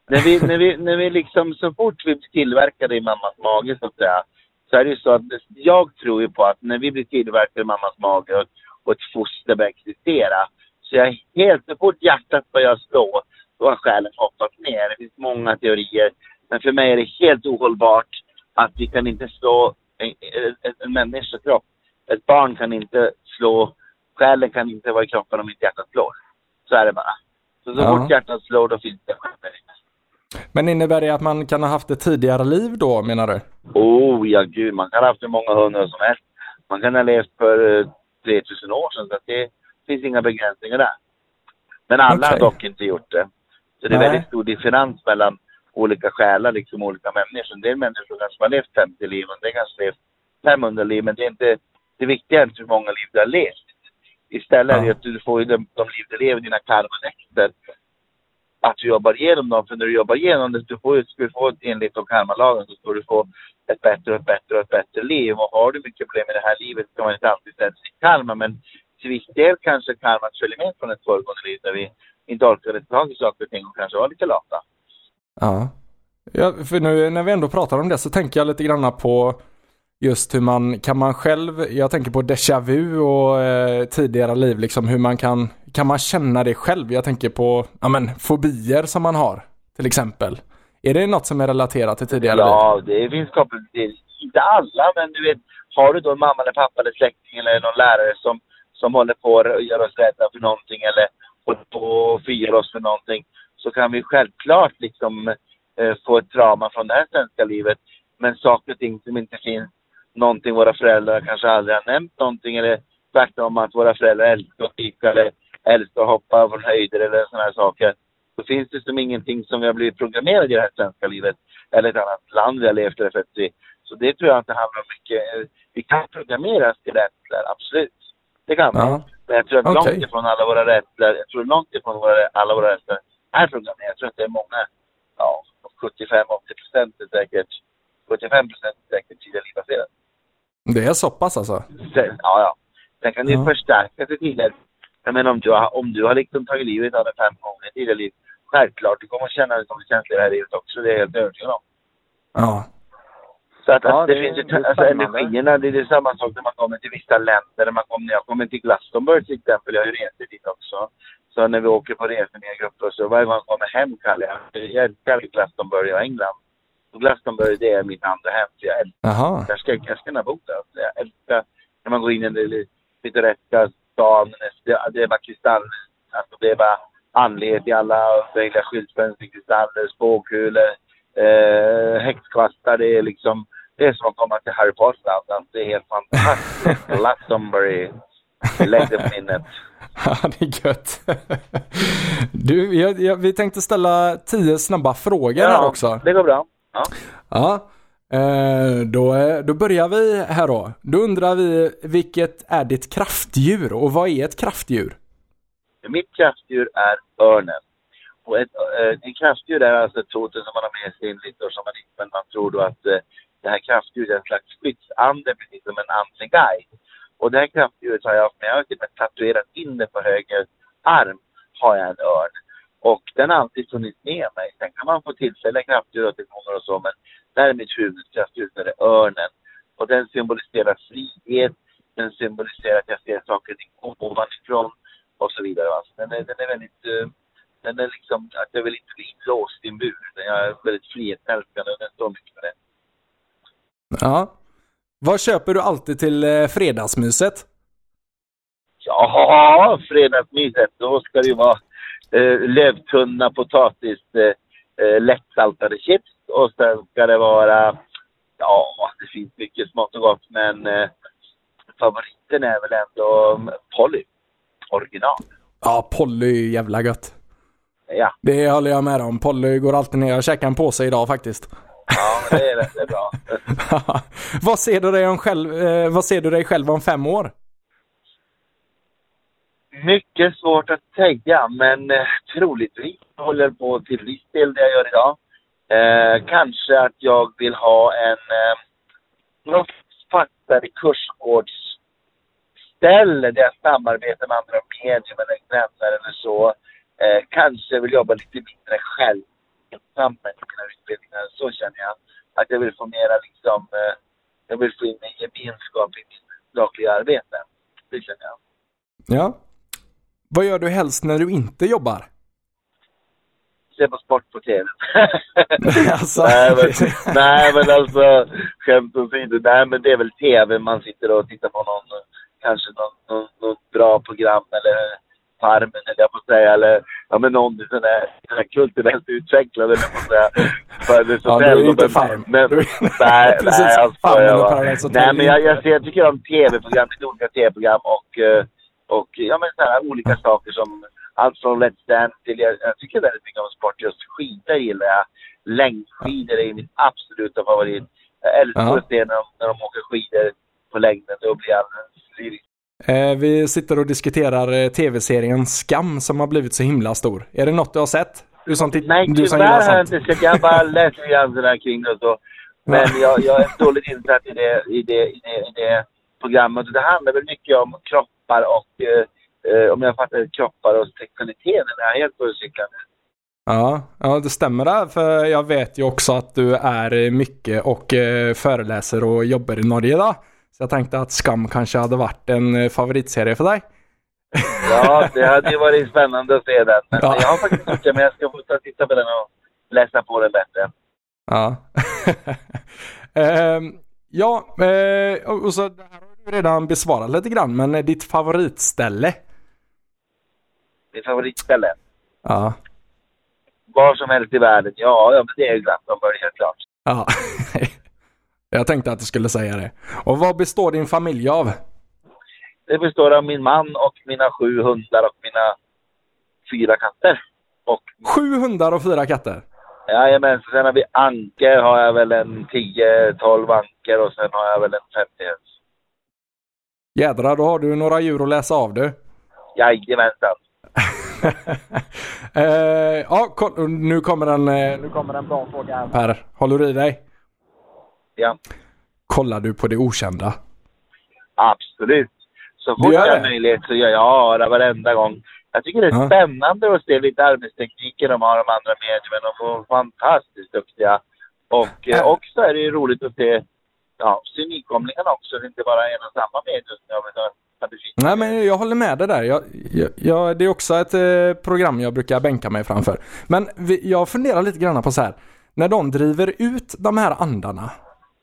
När vi, när vi, när vi liksom, så fort vi blir tillverkade i mammas mage så att säga, så är det ju så att jag tror ju på att när vi blir tillverkade i mammas mage och, och ett foster börjar existera, så jag är helt, så fort hjärtat börjar slå, då har själen hoppat ner. Det finns många teorier, men för mig är det helt ohållbart att vi kan inte slå en, en, en människokropp. Ett barn kan inte slå, själen kan inte vara i kroppen om inte hjärtat slår. Så är det bara. Så så Ja. fort hjärtat slår, då finns det själen. Men innebär det att man kan ha haft ett tidigare liv då menar du? Oh ja, gud. Man kan ha haft hur många hundra som helst. Man kan ha levt för eh, 3000 år sedan. Så att det finns inga begränsningar där. Men alla har Okej. dock inte gjort det. Så det är Nej. väldigt stor differens mellan olika själar, liksom olika människor. En del människor kanske har levt 50 liv och en del kanske har levt 500 liv. Men det är inte det viktiga är inte hur många liv du har levt. Istället är Ja. att du får ju de, de liv du lever, dina karmaläxter. Att du jobbar igenom dem. För när du jobbar igenom det, du får, ska du få enligt de karmalagen så ska du få ett bättre och ett bättre och ett bättre liv. Och har du mycket problem i det här livet kan man inte alltid säga sin karma. Men till viss del kanske karmat följer med från ett föregående liv där vi inte orkade ta tag i saker och ting och kanske var lite lata. Ja. ja. För nu när vi ändå pratar om det så tänker jag lite grann på just hur man, kan man själv, jag tänker på déjà vu och eh, tidigare liv, liksom hur man kan, kan man känna det själv? Jag tänker på, ja men fobier som man har, till exempel. Är det något som är relaterat till tidigare liv? Ja, det finns kopplat till, inte alla, men du vet, har du då en mamma eller pappa eller släkting eller någon lärare som, som håller på att göra oss rädda för någonting eller håller på att förgöra oss för någonting, så kan vi självklart liksom eh, få ett trauma från det här svenska livet. Men saker och ting som inte finns, någonting våra föräldrar kanske aldrig har nämnt någonting eller tvärtom att våra föräldrar älskar och tycker eller älskar att hoppa från höjder eller sådana här saker. Då finns det som ingenting som vi har blivit programmerade i det här svenska livet. Eller ett annat land vi har levt eller fötts i. Så det tror jag inte handlar om mycket. Vi kan programmeras till rädslor, absolut. Det kan man. Ja. Men jag tror att Okej. långt ifrån alla våra rädslor, jag tror långt ifrån våra, alla våra rädslor är programmerade. Jag tror att det är många, ja, 75-80 procent är säkert, 75 procent är säkert tidigare livbaserat. Det är så pass alltså? Sen, ja, ja. Sen kan det ju Ja. förstärkas i tidigare. Jag menar om du har, om du har liksom tagit livet av dig fem gånger i tidigare liv. Självklart, du kommer känna dig som en känslig i det här livet också. Det är jag helt övertygad om. Ja. Så att, Ja, alltså, det, det- finns ju, det är alltså energierna, det är det samma sak när man kommer till vissa länder. När, man kommer, när jag kommer till Glastonbury till exempel, jag har ju rest dit också. Så när vi åker på resor med grupper så varje gång jag kommer hem kallar jag, jag älskar Glastonbury och England. Och Glastonbury det är mitt andra hem, för jag älskar jag ska, jag ska gärna bo där. Jag älskar när man går in i den lite pittoreska stan. Det, det är bara kristall. Alltså det är bara andlighet i alla möjliga skyltfönster, kristaller, spåkulor, eh, häxkvastar. Det är liksom, det är som att komma till Harry Potter. Alltså, det är helt fantastiskt. Glastonbury. Lägg det på minnet. Ja, det är gött. Du, jag, jag, vi tänkte ställa tio snabba frågor här också. det går bra. Ja. Ja. Eh, då, eh, då börjar vi här då. Då undrar vi, vilket är ditt kraftdjur och vad är ett kraftdjur? Mitt kraftdjur är örnen. Och ett, eh, en kraftdjur är alltså ett hot som man har med sig in lite och som man inte, men man tror då att det här kraftdjuret är en slags skyddsande, precis som en andlig guide. Och det här kraftdjuret har jag haft med, jag har till och med tatuerat in det på höger arm, har jag en örn. Och den har alltid funnits med mig. Sen kan man få tillfälliga kraftdjur och så, men det här är mitt huvudkraftdjur, det är örnen. Och den symboliserar frihet, den symboliserar att jag ser saker ovanifrån och så vidare. va. Så Den är, den är väldigt, eh, den är liksom, att jag vill inte bli inlåst i en bur. Jag är väldigt frihetsälskande och den står mycket för det. Ja. Vad köper du alltid till eh, fredagsmyset? Ja, fredagsmyset, då ska det ju vara eh, lövtunna potatis, eh, eh, lättsaltade chips och sen ska det vara, ja, det finns mycket smått och gott men eh, favoriten är väl ändå mm, Polly, original. Ja, Polly är jävla gött. Ja, Det håller jag med om. Polly går alltid ner. Jag käkade en påse idag faktiskt. ja det är det är bra. vad, ser du dig om själv, eh, vad ser du dig själv om fem år? Mycket svårt att säga, men eh, troligtvis håller på till viss del det jag gör idag. Eh, kanske att jag vill ha en eh, något fastare kursgårdsställe där jag samarbetar med andra medier eller grannar eller så. Eh, kanske vill jobba lite mindre själv ensam med mina utbildningar. Så känner jag. Att jag vill få mera liksom, eh, jag vill få in en gemenskap i mitt dagliga arbete. Det känner jag. Ja. Vad gör du helst när du inte jobbar? se på sport på TV. Alltså. nej, men, nej men alltså skämt åsido. Nej men det är väl TV man sitter och tittar på någon, kanske någon, någon, något bra program eller Farmen eller jag får säga eller ja men någon sån där kulturellt utvecklad eller jag får säga. Paradise Ja, Hotel. du är inte Farm. Men, Du- nej, Precis, nej jag Farmen skojar och bara. Paradise Hotel Nej men jag, jag, ser, jag tycker om TV-program, lite olika TV-program och eh, och ja men så här olika saker som allt från Let's Dance till, jag, jag tycker väldigt mycket om sport. Just skidor gillar jag. Längdskidor är min absoluta favorit. Jag älskar att se när de, när de åker skidor på längden. Då blir jag alldeles lyrisk. Eh, vi sitter och diskuterar eh, tv-serien Skam som har blivit så himla stor. Är det något du har sett? Du som, Nej, du som tyvärr gillar har jag sånt. inte sett. Jag har bara läst lite grann kring det och så. Men jag, jag är dåligt insatt i det, i, det, i, det, i det programmet. Det handlar väl mycket om kroppar och, eh, eh, om jag fattar det, kroppar och sexualiteten. Det är helt övercyklande. Ja, ja, det stämmer där. För jag vet ju också att du är eh, mycket och eh, föreläser och jobbar i Norge idag. Så jag tänkte att Skam kanske hade varit en eh, favoritserie för dig. Ja, det hade ju varit spännande att se den. Men Ja. jag har faktiskt gjort det, men jag ska få ta och titta på den och läsa på den bättre. Ja. Ehm, ja, eh, och så det här du redan besvarat lite grann, men ditt favoritställe? Mitt favoritställe. Ja. Var som helst i världen. Ja, ja men det är ju Glastonbury helt klart. Ja. Jag tänkte att du skulle säga det. Och vad består din familj av? Det består av min man och mina sju hundar och mina fyra katter. Och Sju hundar och fyra katter. jajamän, sen har vi anker har jag väl en 10-12 anker och sen har jag väl en 50 höns. Jädrar, då har du några djur att läsa av du. Jajamensan. eh, ja, nu kommer en, eh, nu kommer en bra fråga här Per. Håller du i dig? Ja, Kollar du på det okända? absolut. Så fort jag har möjlighet så gör jag det varenda gång. Jag tycker det är Ja. spännande att se lite arbetstekniker de har de andra medierna. De får fantastiskt duktiga. Och eh, också är det ju roligt att se, ja, nykomlingarna också. Det är inte bara en och samma medier som jag vill Nej men jag håller med dig där. Jag, jag, jag, det är också ett eh, program jag brukar bänka mig framför. Men vi, jag funderar lite grann på så här. När de driver ut de här andarna.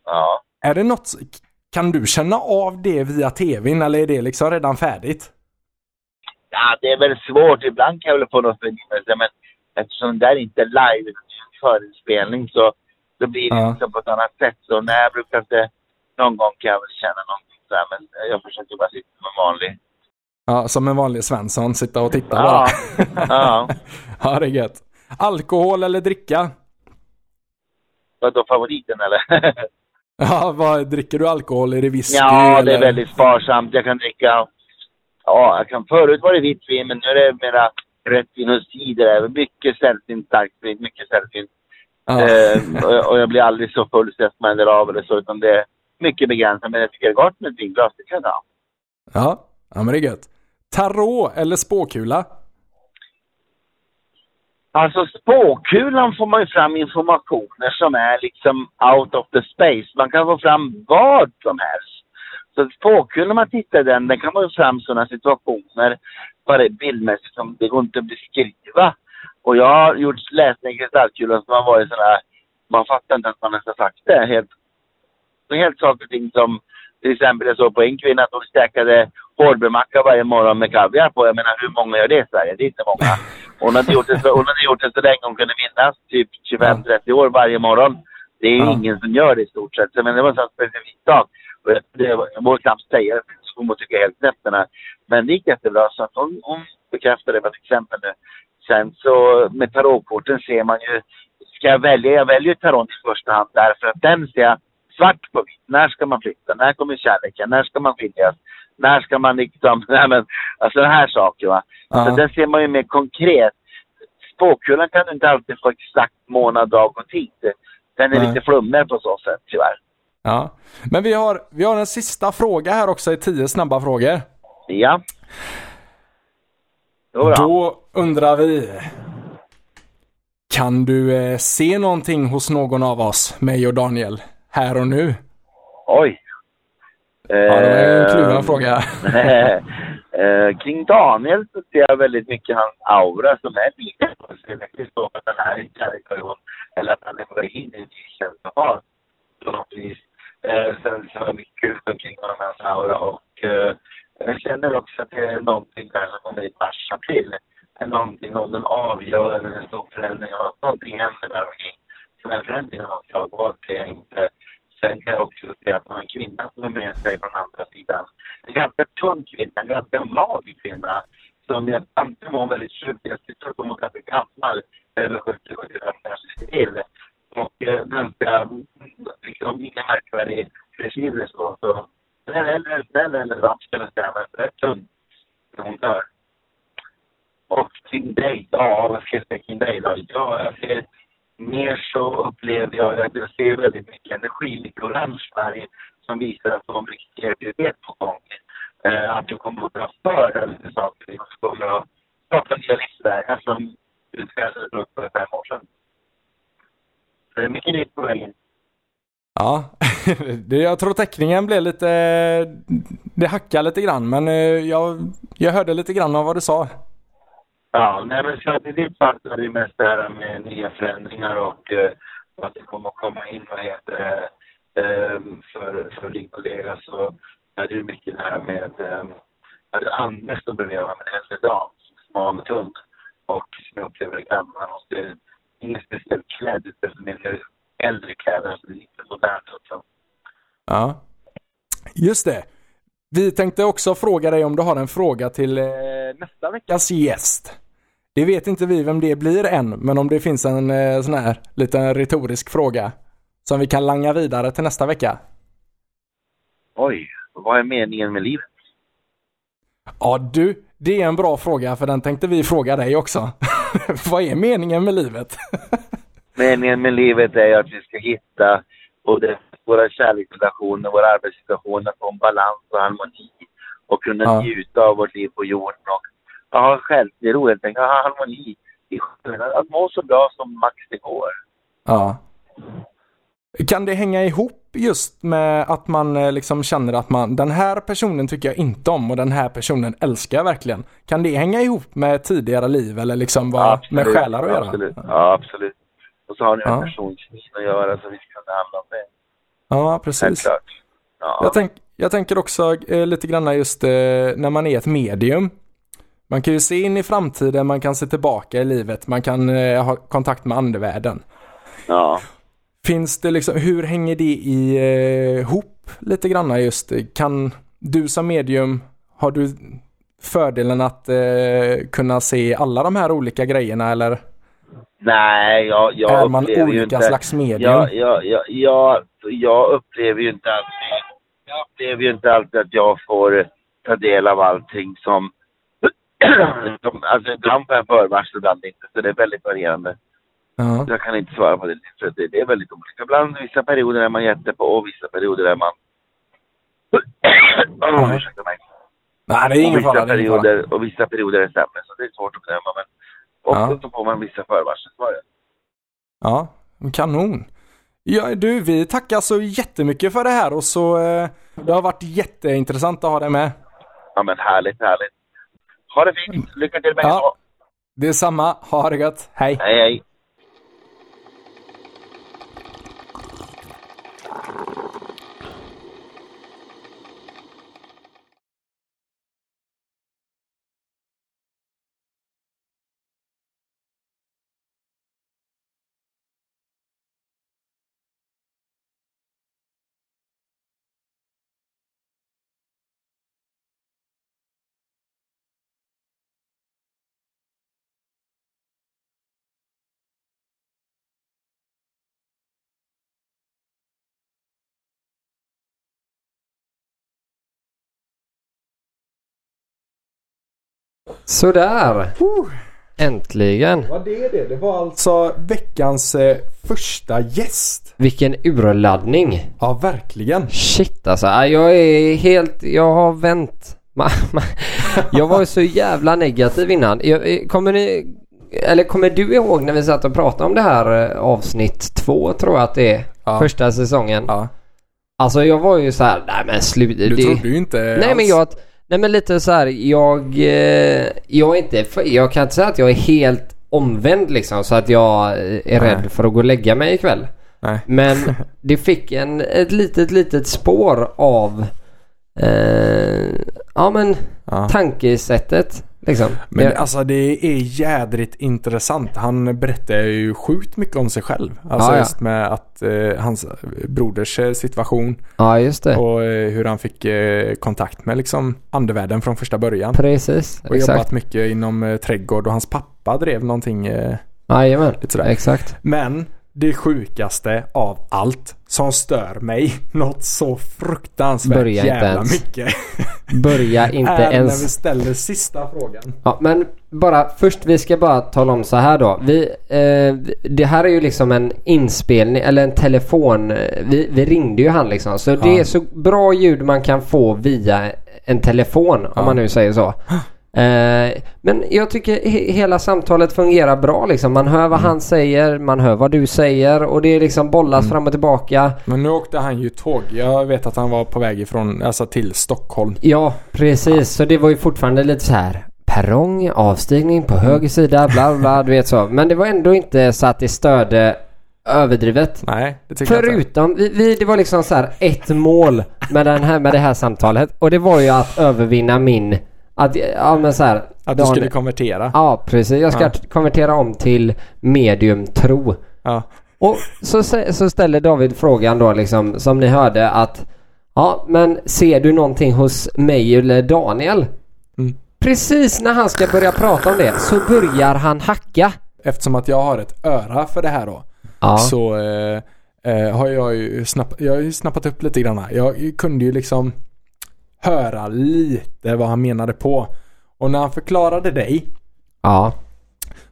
Ja. Är det något, kan du känna av det via tvn eller är det liksom redan färdigt? Ja, det är väl svårt. Ibland kan jag väl få något förnimmelse, men eftersom det där inte är live, utan det är en förinspelning, så då blir det Ja. liksom på ett annat sätt. Så när jag brukar inte, någon gång kan jag väl känna någonting så här, men jag försöker bara sitta som en vanlig. Ja, som en vanlig Svensson, sitta och titta Ja. bara. Ja. ja, det är gött. Alkohol eller dricka? Vadå, favoriten eller? Ja, vad, dricker du alkohol? Är det whisky? ja, det är eller? väldigt sparsamt. Jag kan dricka, ja, jag kan, förut var det vitt vin, men nu är det mera rött vin och cider. Mycket sällsynt starkt sprit, mycket sällsynt. Ja. Eh, och, och jag blir aldrig så full så jag smäller av eller så, utan det är mycket begränsat. Men jag tycker det är gott med ett vinglas, det kan jag ja. ja, men det är gött. Tarot eller spåkula? Alltså spåkulan får man ju fram informationer som är liksom out of the space. Man kan få fram vad som helst. Så spåkulan, om man tittar den, den kan man få fram sådana situationer bara bildmässigt som det går inte att beskriva. Och jag har gjort läsning i kristallkulan som har varit sådana man fattar inte att man ens har sagt det. Helt, helt saker och ting som till exempel jag såg på en kvinna att hon käkade hårdbrödmacka varje morgon med kaviar på. Jag menar hur många gör det i Sverige? Det är inte många. Hon hade gjort det så, hon hade gjort det så länge hon kunde minnas. Typ 25-30 år varje morgon. Det är Ja. ingen som gör det i stort sett. Så, Men det var en sån specifik sak. Och jag, det var, jag vågar knappt säga det. Så hon måste tycka helt snett här. Men det gick jättebra. Så att hon, hon bekräftade det med ett exempel nu. Sen så med tarotkorten ser man ju. Ska jag välja? Jag väljer tarot i första hand därför att den ser jag svart på vitt. När ska man flytta? När kommer kärleken? När ska man skiljas? När ska man liksom... Nej men, alltså den här saker va. Ja. Så den ser man ju mer konkret. Spåkulan kan du inte alltid få exakt månad, dag och tid. Den är Nej. lite flummig på så sätt tyvärr. Ja. Men vi har, vi har en sista fråga här också i tio snabba frågor. Ja. Då. Undrar vi. Kan du eh, se någonting hos någon av oss, mig och Daniel, här och nu? Oj. Ja, det var en Eh, kluven fråga. eh, kring Daniel så ser jag väldigt mycket hans aura som är lite det står att han är i kärleksperiod eller att han är på väg in i en ny känslofas på något vis. Eh, sen så jag mycket kring hans aura och eh, jag känner också att det är någonting där som kommer i mars, april. Är Någonting om den avgör eller en stor förändring av att någonting händer där omkring. Som är förändring av jag valt det jag inte Sen kan jag också se att man har en kvinna som är med sig från andra sidan. En ganska tunn kvinna, en ganska mager kvinna. Som jag antingen var väldigt sjuk, jag tyckte att hon var ganska gammal, över 70-75 kanske till. Och eh, ganska, liksom inga märkvärdig frisyr så. så. Den är eller snäll eller rapp skulle jag säga, rätt tunn hon dör. Och kring dig, ja vad ska jag säga kring dig då? Ja, jag ser mer så upplever jag att jag ser väldigt mycket energi, lite orange färg som visar att de riktigt kreativitet på gång. Eh, att du kommer att dra för lite saker. Jag kommer att prata nya livsvägar som utfärdades för fem år sedan. Så det är mycket nytt på vägen. Ja, jag tror teckningen blev lite... Det hackade lite grann men eh, jag, jag hörde lite grann av vad du sa. Ja, nej men så att i ditt fall så är det mest det här med nya förändringar och eh, att det kommer att komma in, vad heter det, eh, för, för din kollega så är det ju mycket det här med eh, att Anders som blev med en äldre dam, smal och tunn och som jag upplever det, gammal och det är inget speciellt klädd utan mer äldre kläder, lite modernt också. Ja. Just det. Vi tänkte också fråga dig om du har en fråga till eh, nästa veckas gäst. Det vet inte vi vem det blir än, men om det finns en eh, sån här liten retorisk fråga som vi kan langa vidare till nästa vecka. Oj, vad är meningen med livet? Ja du, det är en bra fråga för den tänkte vi fråga dig också. vad är meningen med livet? Meningen med livet är att vi ska hitta både våra kärleksrelationer, våra arbetssituationer, få en balans och harmoni och kunna Ja. njuta av vårt liv på jorden och ha självro helt enkelt, ha harmoni i själen. Att må så bra som max det går. Ja. Kan det hänga ihop just med att man eh, liksom känner att man, den här personen tycker jag inte om och den här personen älskar jag verkligen. Kan det hänga ihop med tidigare liv eller liksom vad med själar att göra? Absolut. Ja, absolut. Och så har ni en Ja. personkemi att göra så vi handla om det. Ja, precis. Ja. Jag, tänk, jag tänker också eh, lite grann just eh, när man är ett medium. Man kan ju se in i framtiden, man kan se tillbaka i livet, man kan eh, ha kontakt med andevärlden. ja. Finns det liksom, hur hänger det eh, ihop lite grann just? Kan du som medium, har du fördelen att eh, kunna se alla de här olika grejerna eller Nej, jag, jag är man upplever olika inte... slags medium? Jag, jag, jag, jag, jag upplever ju inte alltid... Jag upplever ju inte alltid att jag får ta del av allting som... som alltså ibland får jag förvarsel, ibland inte. Så det är väldigt varierande. Ja. Jag kan inte svara på det. För det, det är väldigt olika. Ibland vissa perioder är man jättepå och vissa perioder är man... oh, ursäkta mig. Nej, det är ingen fara. Det är ingen fara. perioder, och vissa perioder är sämre. Så det är svårt att bedöma. Men ofta Ja. så får man vissa förvarsel. Ja, kanon. Ja, du, vi tackar så jättemycket för det här och så eh, det har varit jätteintressant att ha dig med. Ja men härligt, härligt. Ha det fint. Lycka till med Ja. ja. Det är samma. Ha det gött. Hej. Hej hej. Sådär. Äntligen. Vad det är det? Det var alltså veckans eh, första gäst. Vilken urladdning. Ja, verkligen. Shit alltså. Ja, Jag är helt... Jag har vänt. Jag var ju så jävla negativ innan. Jag, kommer ni... Eller kommer du ihåg när vi satt och pratade om det här eh, avsnitt två tror jag att det är. Ja. Första säsongen. Ja. Alltså jag var ju så här, nej men slut. Du det... trodde ju inte Nej alls. men jag... Nej men lite så här, jag... eh, Jag inte... Jag kan inte säga att jag är helt omvänd liksom så att jag är Nej. rädd för att gå och lägga mig ikväll. Nej. Men det fick en, ett litet, litet spår av eh, ja men Ja. tankesättet liksom. Men Jag- alltså det är jädrigt intressant. Han berättar ju sjukt mycket om sig själv. Alltså Ja, ja. just med att eh, hans broders eh, situation ja det. och eh, hur han fick eh, kontakt med liksom andevärlden från första början. Precis. Och jobbat Exakt. mycket inom eh, trädgård och hans pappa drev någonting. Eh, Jajamän. Exakt. men det sjukaste av allt som stör mig något så fruktansvärt Börja jävla ens. mycket. Börja inte är när vi ens. ställer sista frågan. Ja men bara först vi ska bara tala om så här då. Vi, eh, det här är ju liksom en inspelning eller en telefon. Vi, vi ringde ju han liksom. Så det Ja. är så bra ljud man kan få via en telefon om Ja. man nu säger så. Eh, men jag tycker he- hela samtalet fungerar bra liksom. Man hör vad Mm. han säger, man hör vad du säger och det är liksom bollas Mm. fram och tillbaka. Men nu åkte han ju tåg. Jag vet att han var på väg ifrån, alltså till Stockholm. Ja, precis. Så det var ju fortfarande lite så här perrong, avstigning på höger sida, bla bla, du vet så. Men det var ändå inte så att det störde överdrivet. Nej, det tycker jag inte. Förutom, vi, vi, det var liksom så här ett mål med, den här, med det här samtalet och det var ju att övervinna min, att, ja men så här. Att du skulle konvertera. Ja, precis. Jag ska Ja. konvertera om till mediumtro. Ja. Och så, så ställer David frågan då liksom som ni hörde att Ja, men ser du någonting hos mig eller Daniel? Mm. Precis när han ska börja prata om det så börjar han hacka. Eftersom att jag har ett öra för det här då. Ja, Så eh, eh, har jag ju snapp, jag har snappat upp lite grann. här. Jag kunde ju liksom höra lite vad han menade på. Och när han förklarade dig ja,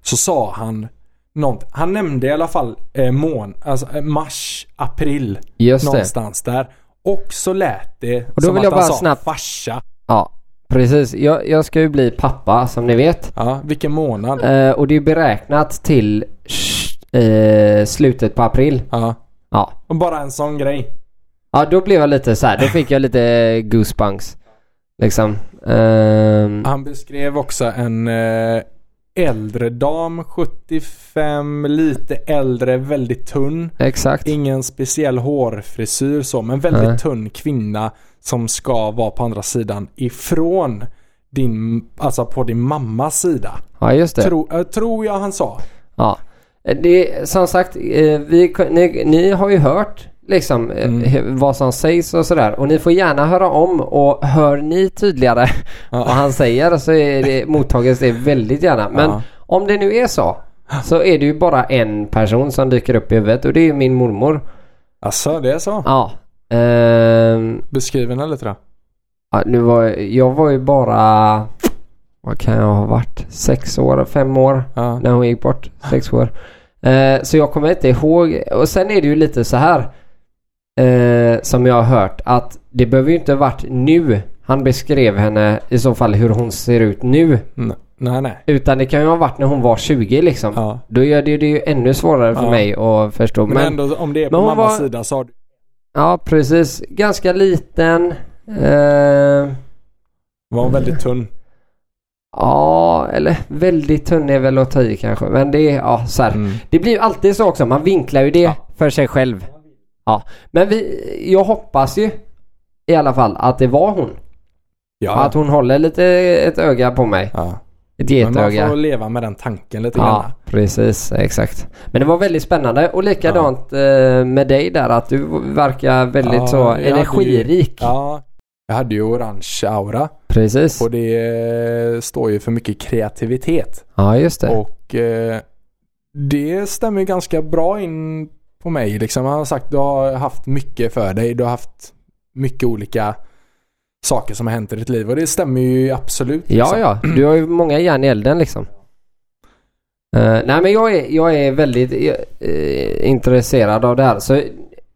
så sa han något. Han nämnde i alla fall eh, mån, alltså eh, mars, april just det. någonstans där. Och så lät det Och då som vill att jag han bara sa snabbt- farsa. Ja, precis. Jag, jag ska ju bli pappa som ni vet. Ja, vilken månad. Eh, och det är beräknat till eh, slutet på april. Ja. Ja. Och bara en sån grej. Ja, då blev jag lite så här. Då fick jag lite goosebumps. Liksom. Ehm, Han beskrev också en eh, äldre dam, 75, lite äldre, väldigt tunn. exakt. Ingen speciell hårfrisyr så, men väldigt Nej. tunn kvinna som ska vara på andra sidan ifrån din, alltså på din mammas sida. Ja, just det. Tro, äh, tror jag han sa. Ja. Det, som sagt, eh, vi, ni, ni har ju hört liksom eh, Mm. vad som sägs och sådär. Och ni får gärna höra om och hör ni tydligare Ja. vad han säger så är det, mottages det väldigt gärna. Men Ja. om det nu är så så är det ju bara en person som dyker upp i huvudet och det är ju min mormor. Alltså, det är så. Ja. Ehm, Beskriv henne lite då. ja nu var, jag var ju bara, vad kan jag ha varit? Sex år, fem år Ja. när hon gick bort. Sex år. Eh, så jag kommer inte ihåg. Och sen är det ju lite så här. Eh, som jag har hört att det behöver ju inte varit nu han beskrev henne i så fall hur hon ser ut nu. Nej, nej. Utan det kan ju ha varit när hon var 20 liksom. Ja. Då gör det det ju ännu svårare för Ja. mig att förstå. Men, Men, ändå, om det är på mammas var- sida så har du... ja precis. Ganska liten. Eh, var hon väldigt tunn. ja, eller väldigt tunn är väl att ta i kanske. Men det är, ja så. Mm. Det blir ju alltid så också. Man vinklar ju det Ja. för sig själv. Ja. Men vi, jag hoppas ju i alla fall att det var hon. Ja. Att hon håller lite ett öga på mig. ja. Ett Men man getöga. får leva med den tanken lite Ja, grann. precis. Exakt. Men det var väldigt spännande och likadant eh, med dig där att du verkar väldigt Ja, så hade ju- energirik. Ja. Jag hade ju orange aura Precis. och det eh, står ju för mycket kreativitet. Ja, just det. Och eh, det stämmer ju ganska bra in på mig. Liksom. Han har sagt du har haft mycket för dig. Du har haft mycket olika saker som har hänt i ditt liv och det stämmer ju absolut. Ja, liksom. ja. Du har ju många järn i elden liksom. Eh, nej men jag är, jag är väldigt eh, intresserad av det här. Så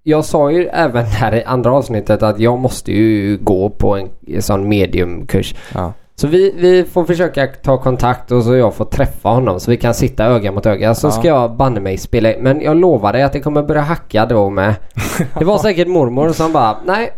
jag sa ju även här i andra avsnittet att jag måste ju gå på en, en sån mediumkurs. Ja. Så vi, vi får försöka ta kontakt och så jag får träffa honom så vi kan sitta öga mot öga. Så Ja. ska jag banne mig spela Men jag lovar dig att det kommer börja hacka då med. Det var säkert mormor som bara nej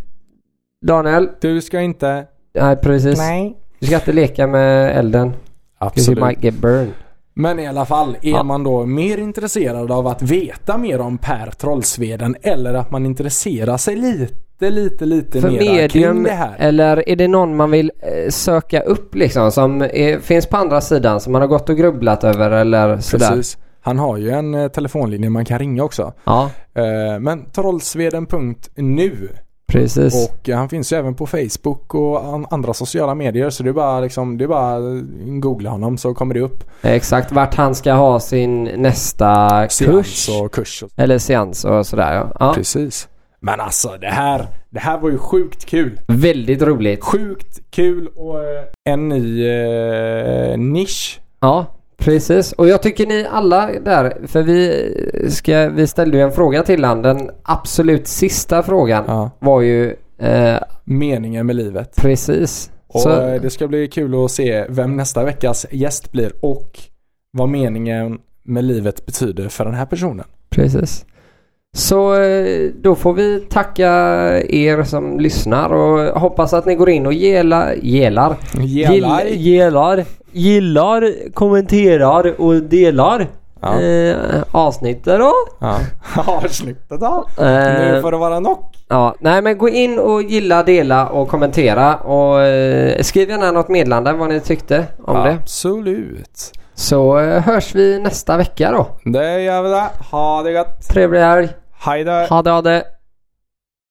Daniel, Du ska inte... nej precis. Nej. Du ska inte leka med elden. Absolut. you might get burned. Men i alla fall, är Ja. man då mer intresserad av att veta mer om Per Trollsveden eller att man intresserar sig lite, lite, lite För mer kring medium det här? eller är det någon man vill eh, söka upp liksom som är, finns på andra sidan som man har gått och grubblat över eller sådär? Precis. Han har ju en eh, telefonlinje man kan ringa också. Ja, Eh, men trollsveden.nu precis. och han finns ju även på Facebook och an- andra sociala medier så det är bara liksom, det är bara googla honom så kommer det upp. Exakt vart han ska ha sin nästa kurs. Seans och kurs. Eller seans och sådär ja. ja. Precis. Men alltså det här, det här var ju sjukt kul. Väldigt roligt. Sjukt kul och eh, en ny eh, nisch. Ja, precis. Och jag tycker ni alla där, för vi, ska, vi ställde ju en fråga till han. Den absolut sista frågan Ja. var ju eh, Meningen med livet. precis. Och Så, eh, det ska bli kul att se vem nästa veckas gäst blir och vad meningen med livet betyder för den här personen. precis. Så eh, då får vi tacka er som lyssnar och hoppas att ni går in och gelar, gelar, Gillar. Gill- gillar, gillar, kommenterar och delar Ja. eh, avsnittet då. Ja. Avslutet då. Eh, Nu får det vara nog. Ja, nej men gå in och gilla, dela och kommentera och eh, skriv gärna något meddelande vad ni tyckte om det. Absolut. Så eh, hörs vi nästa vecka då. Det gör vi det. Ha det gott. Trevlig helg. Hej då. Ha det, ha det.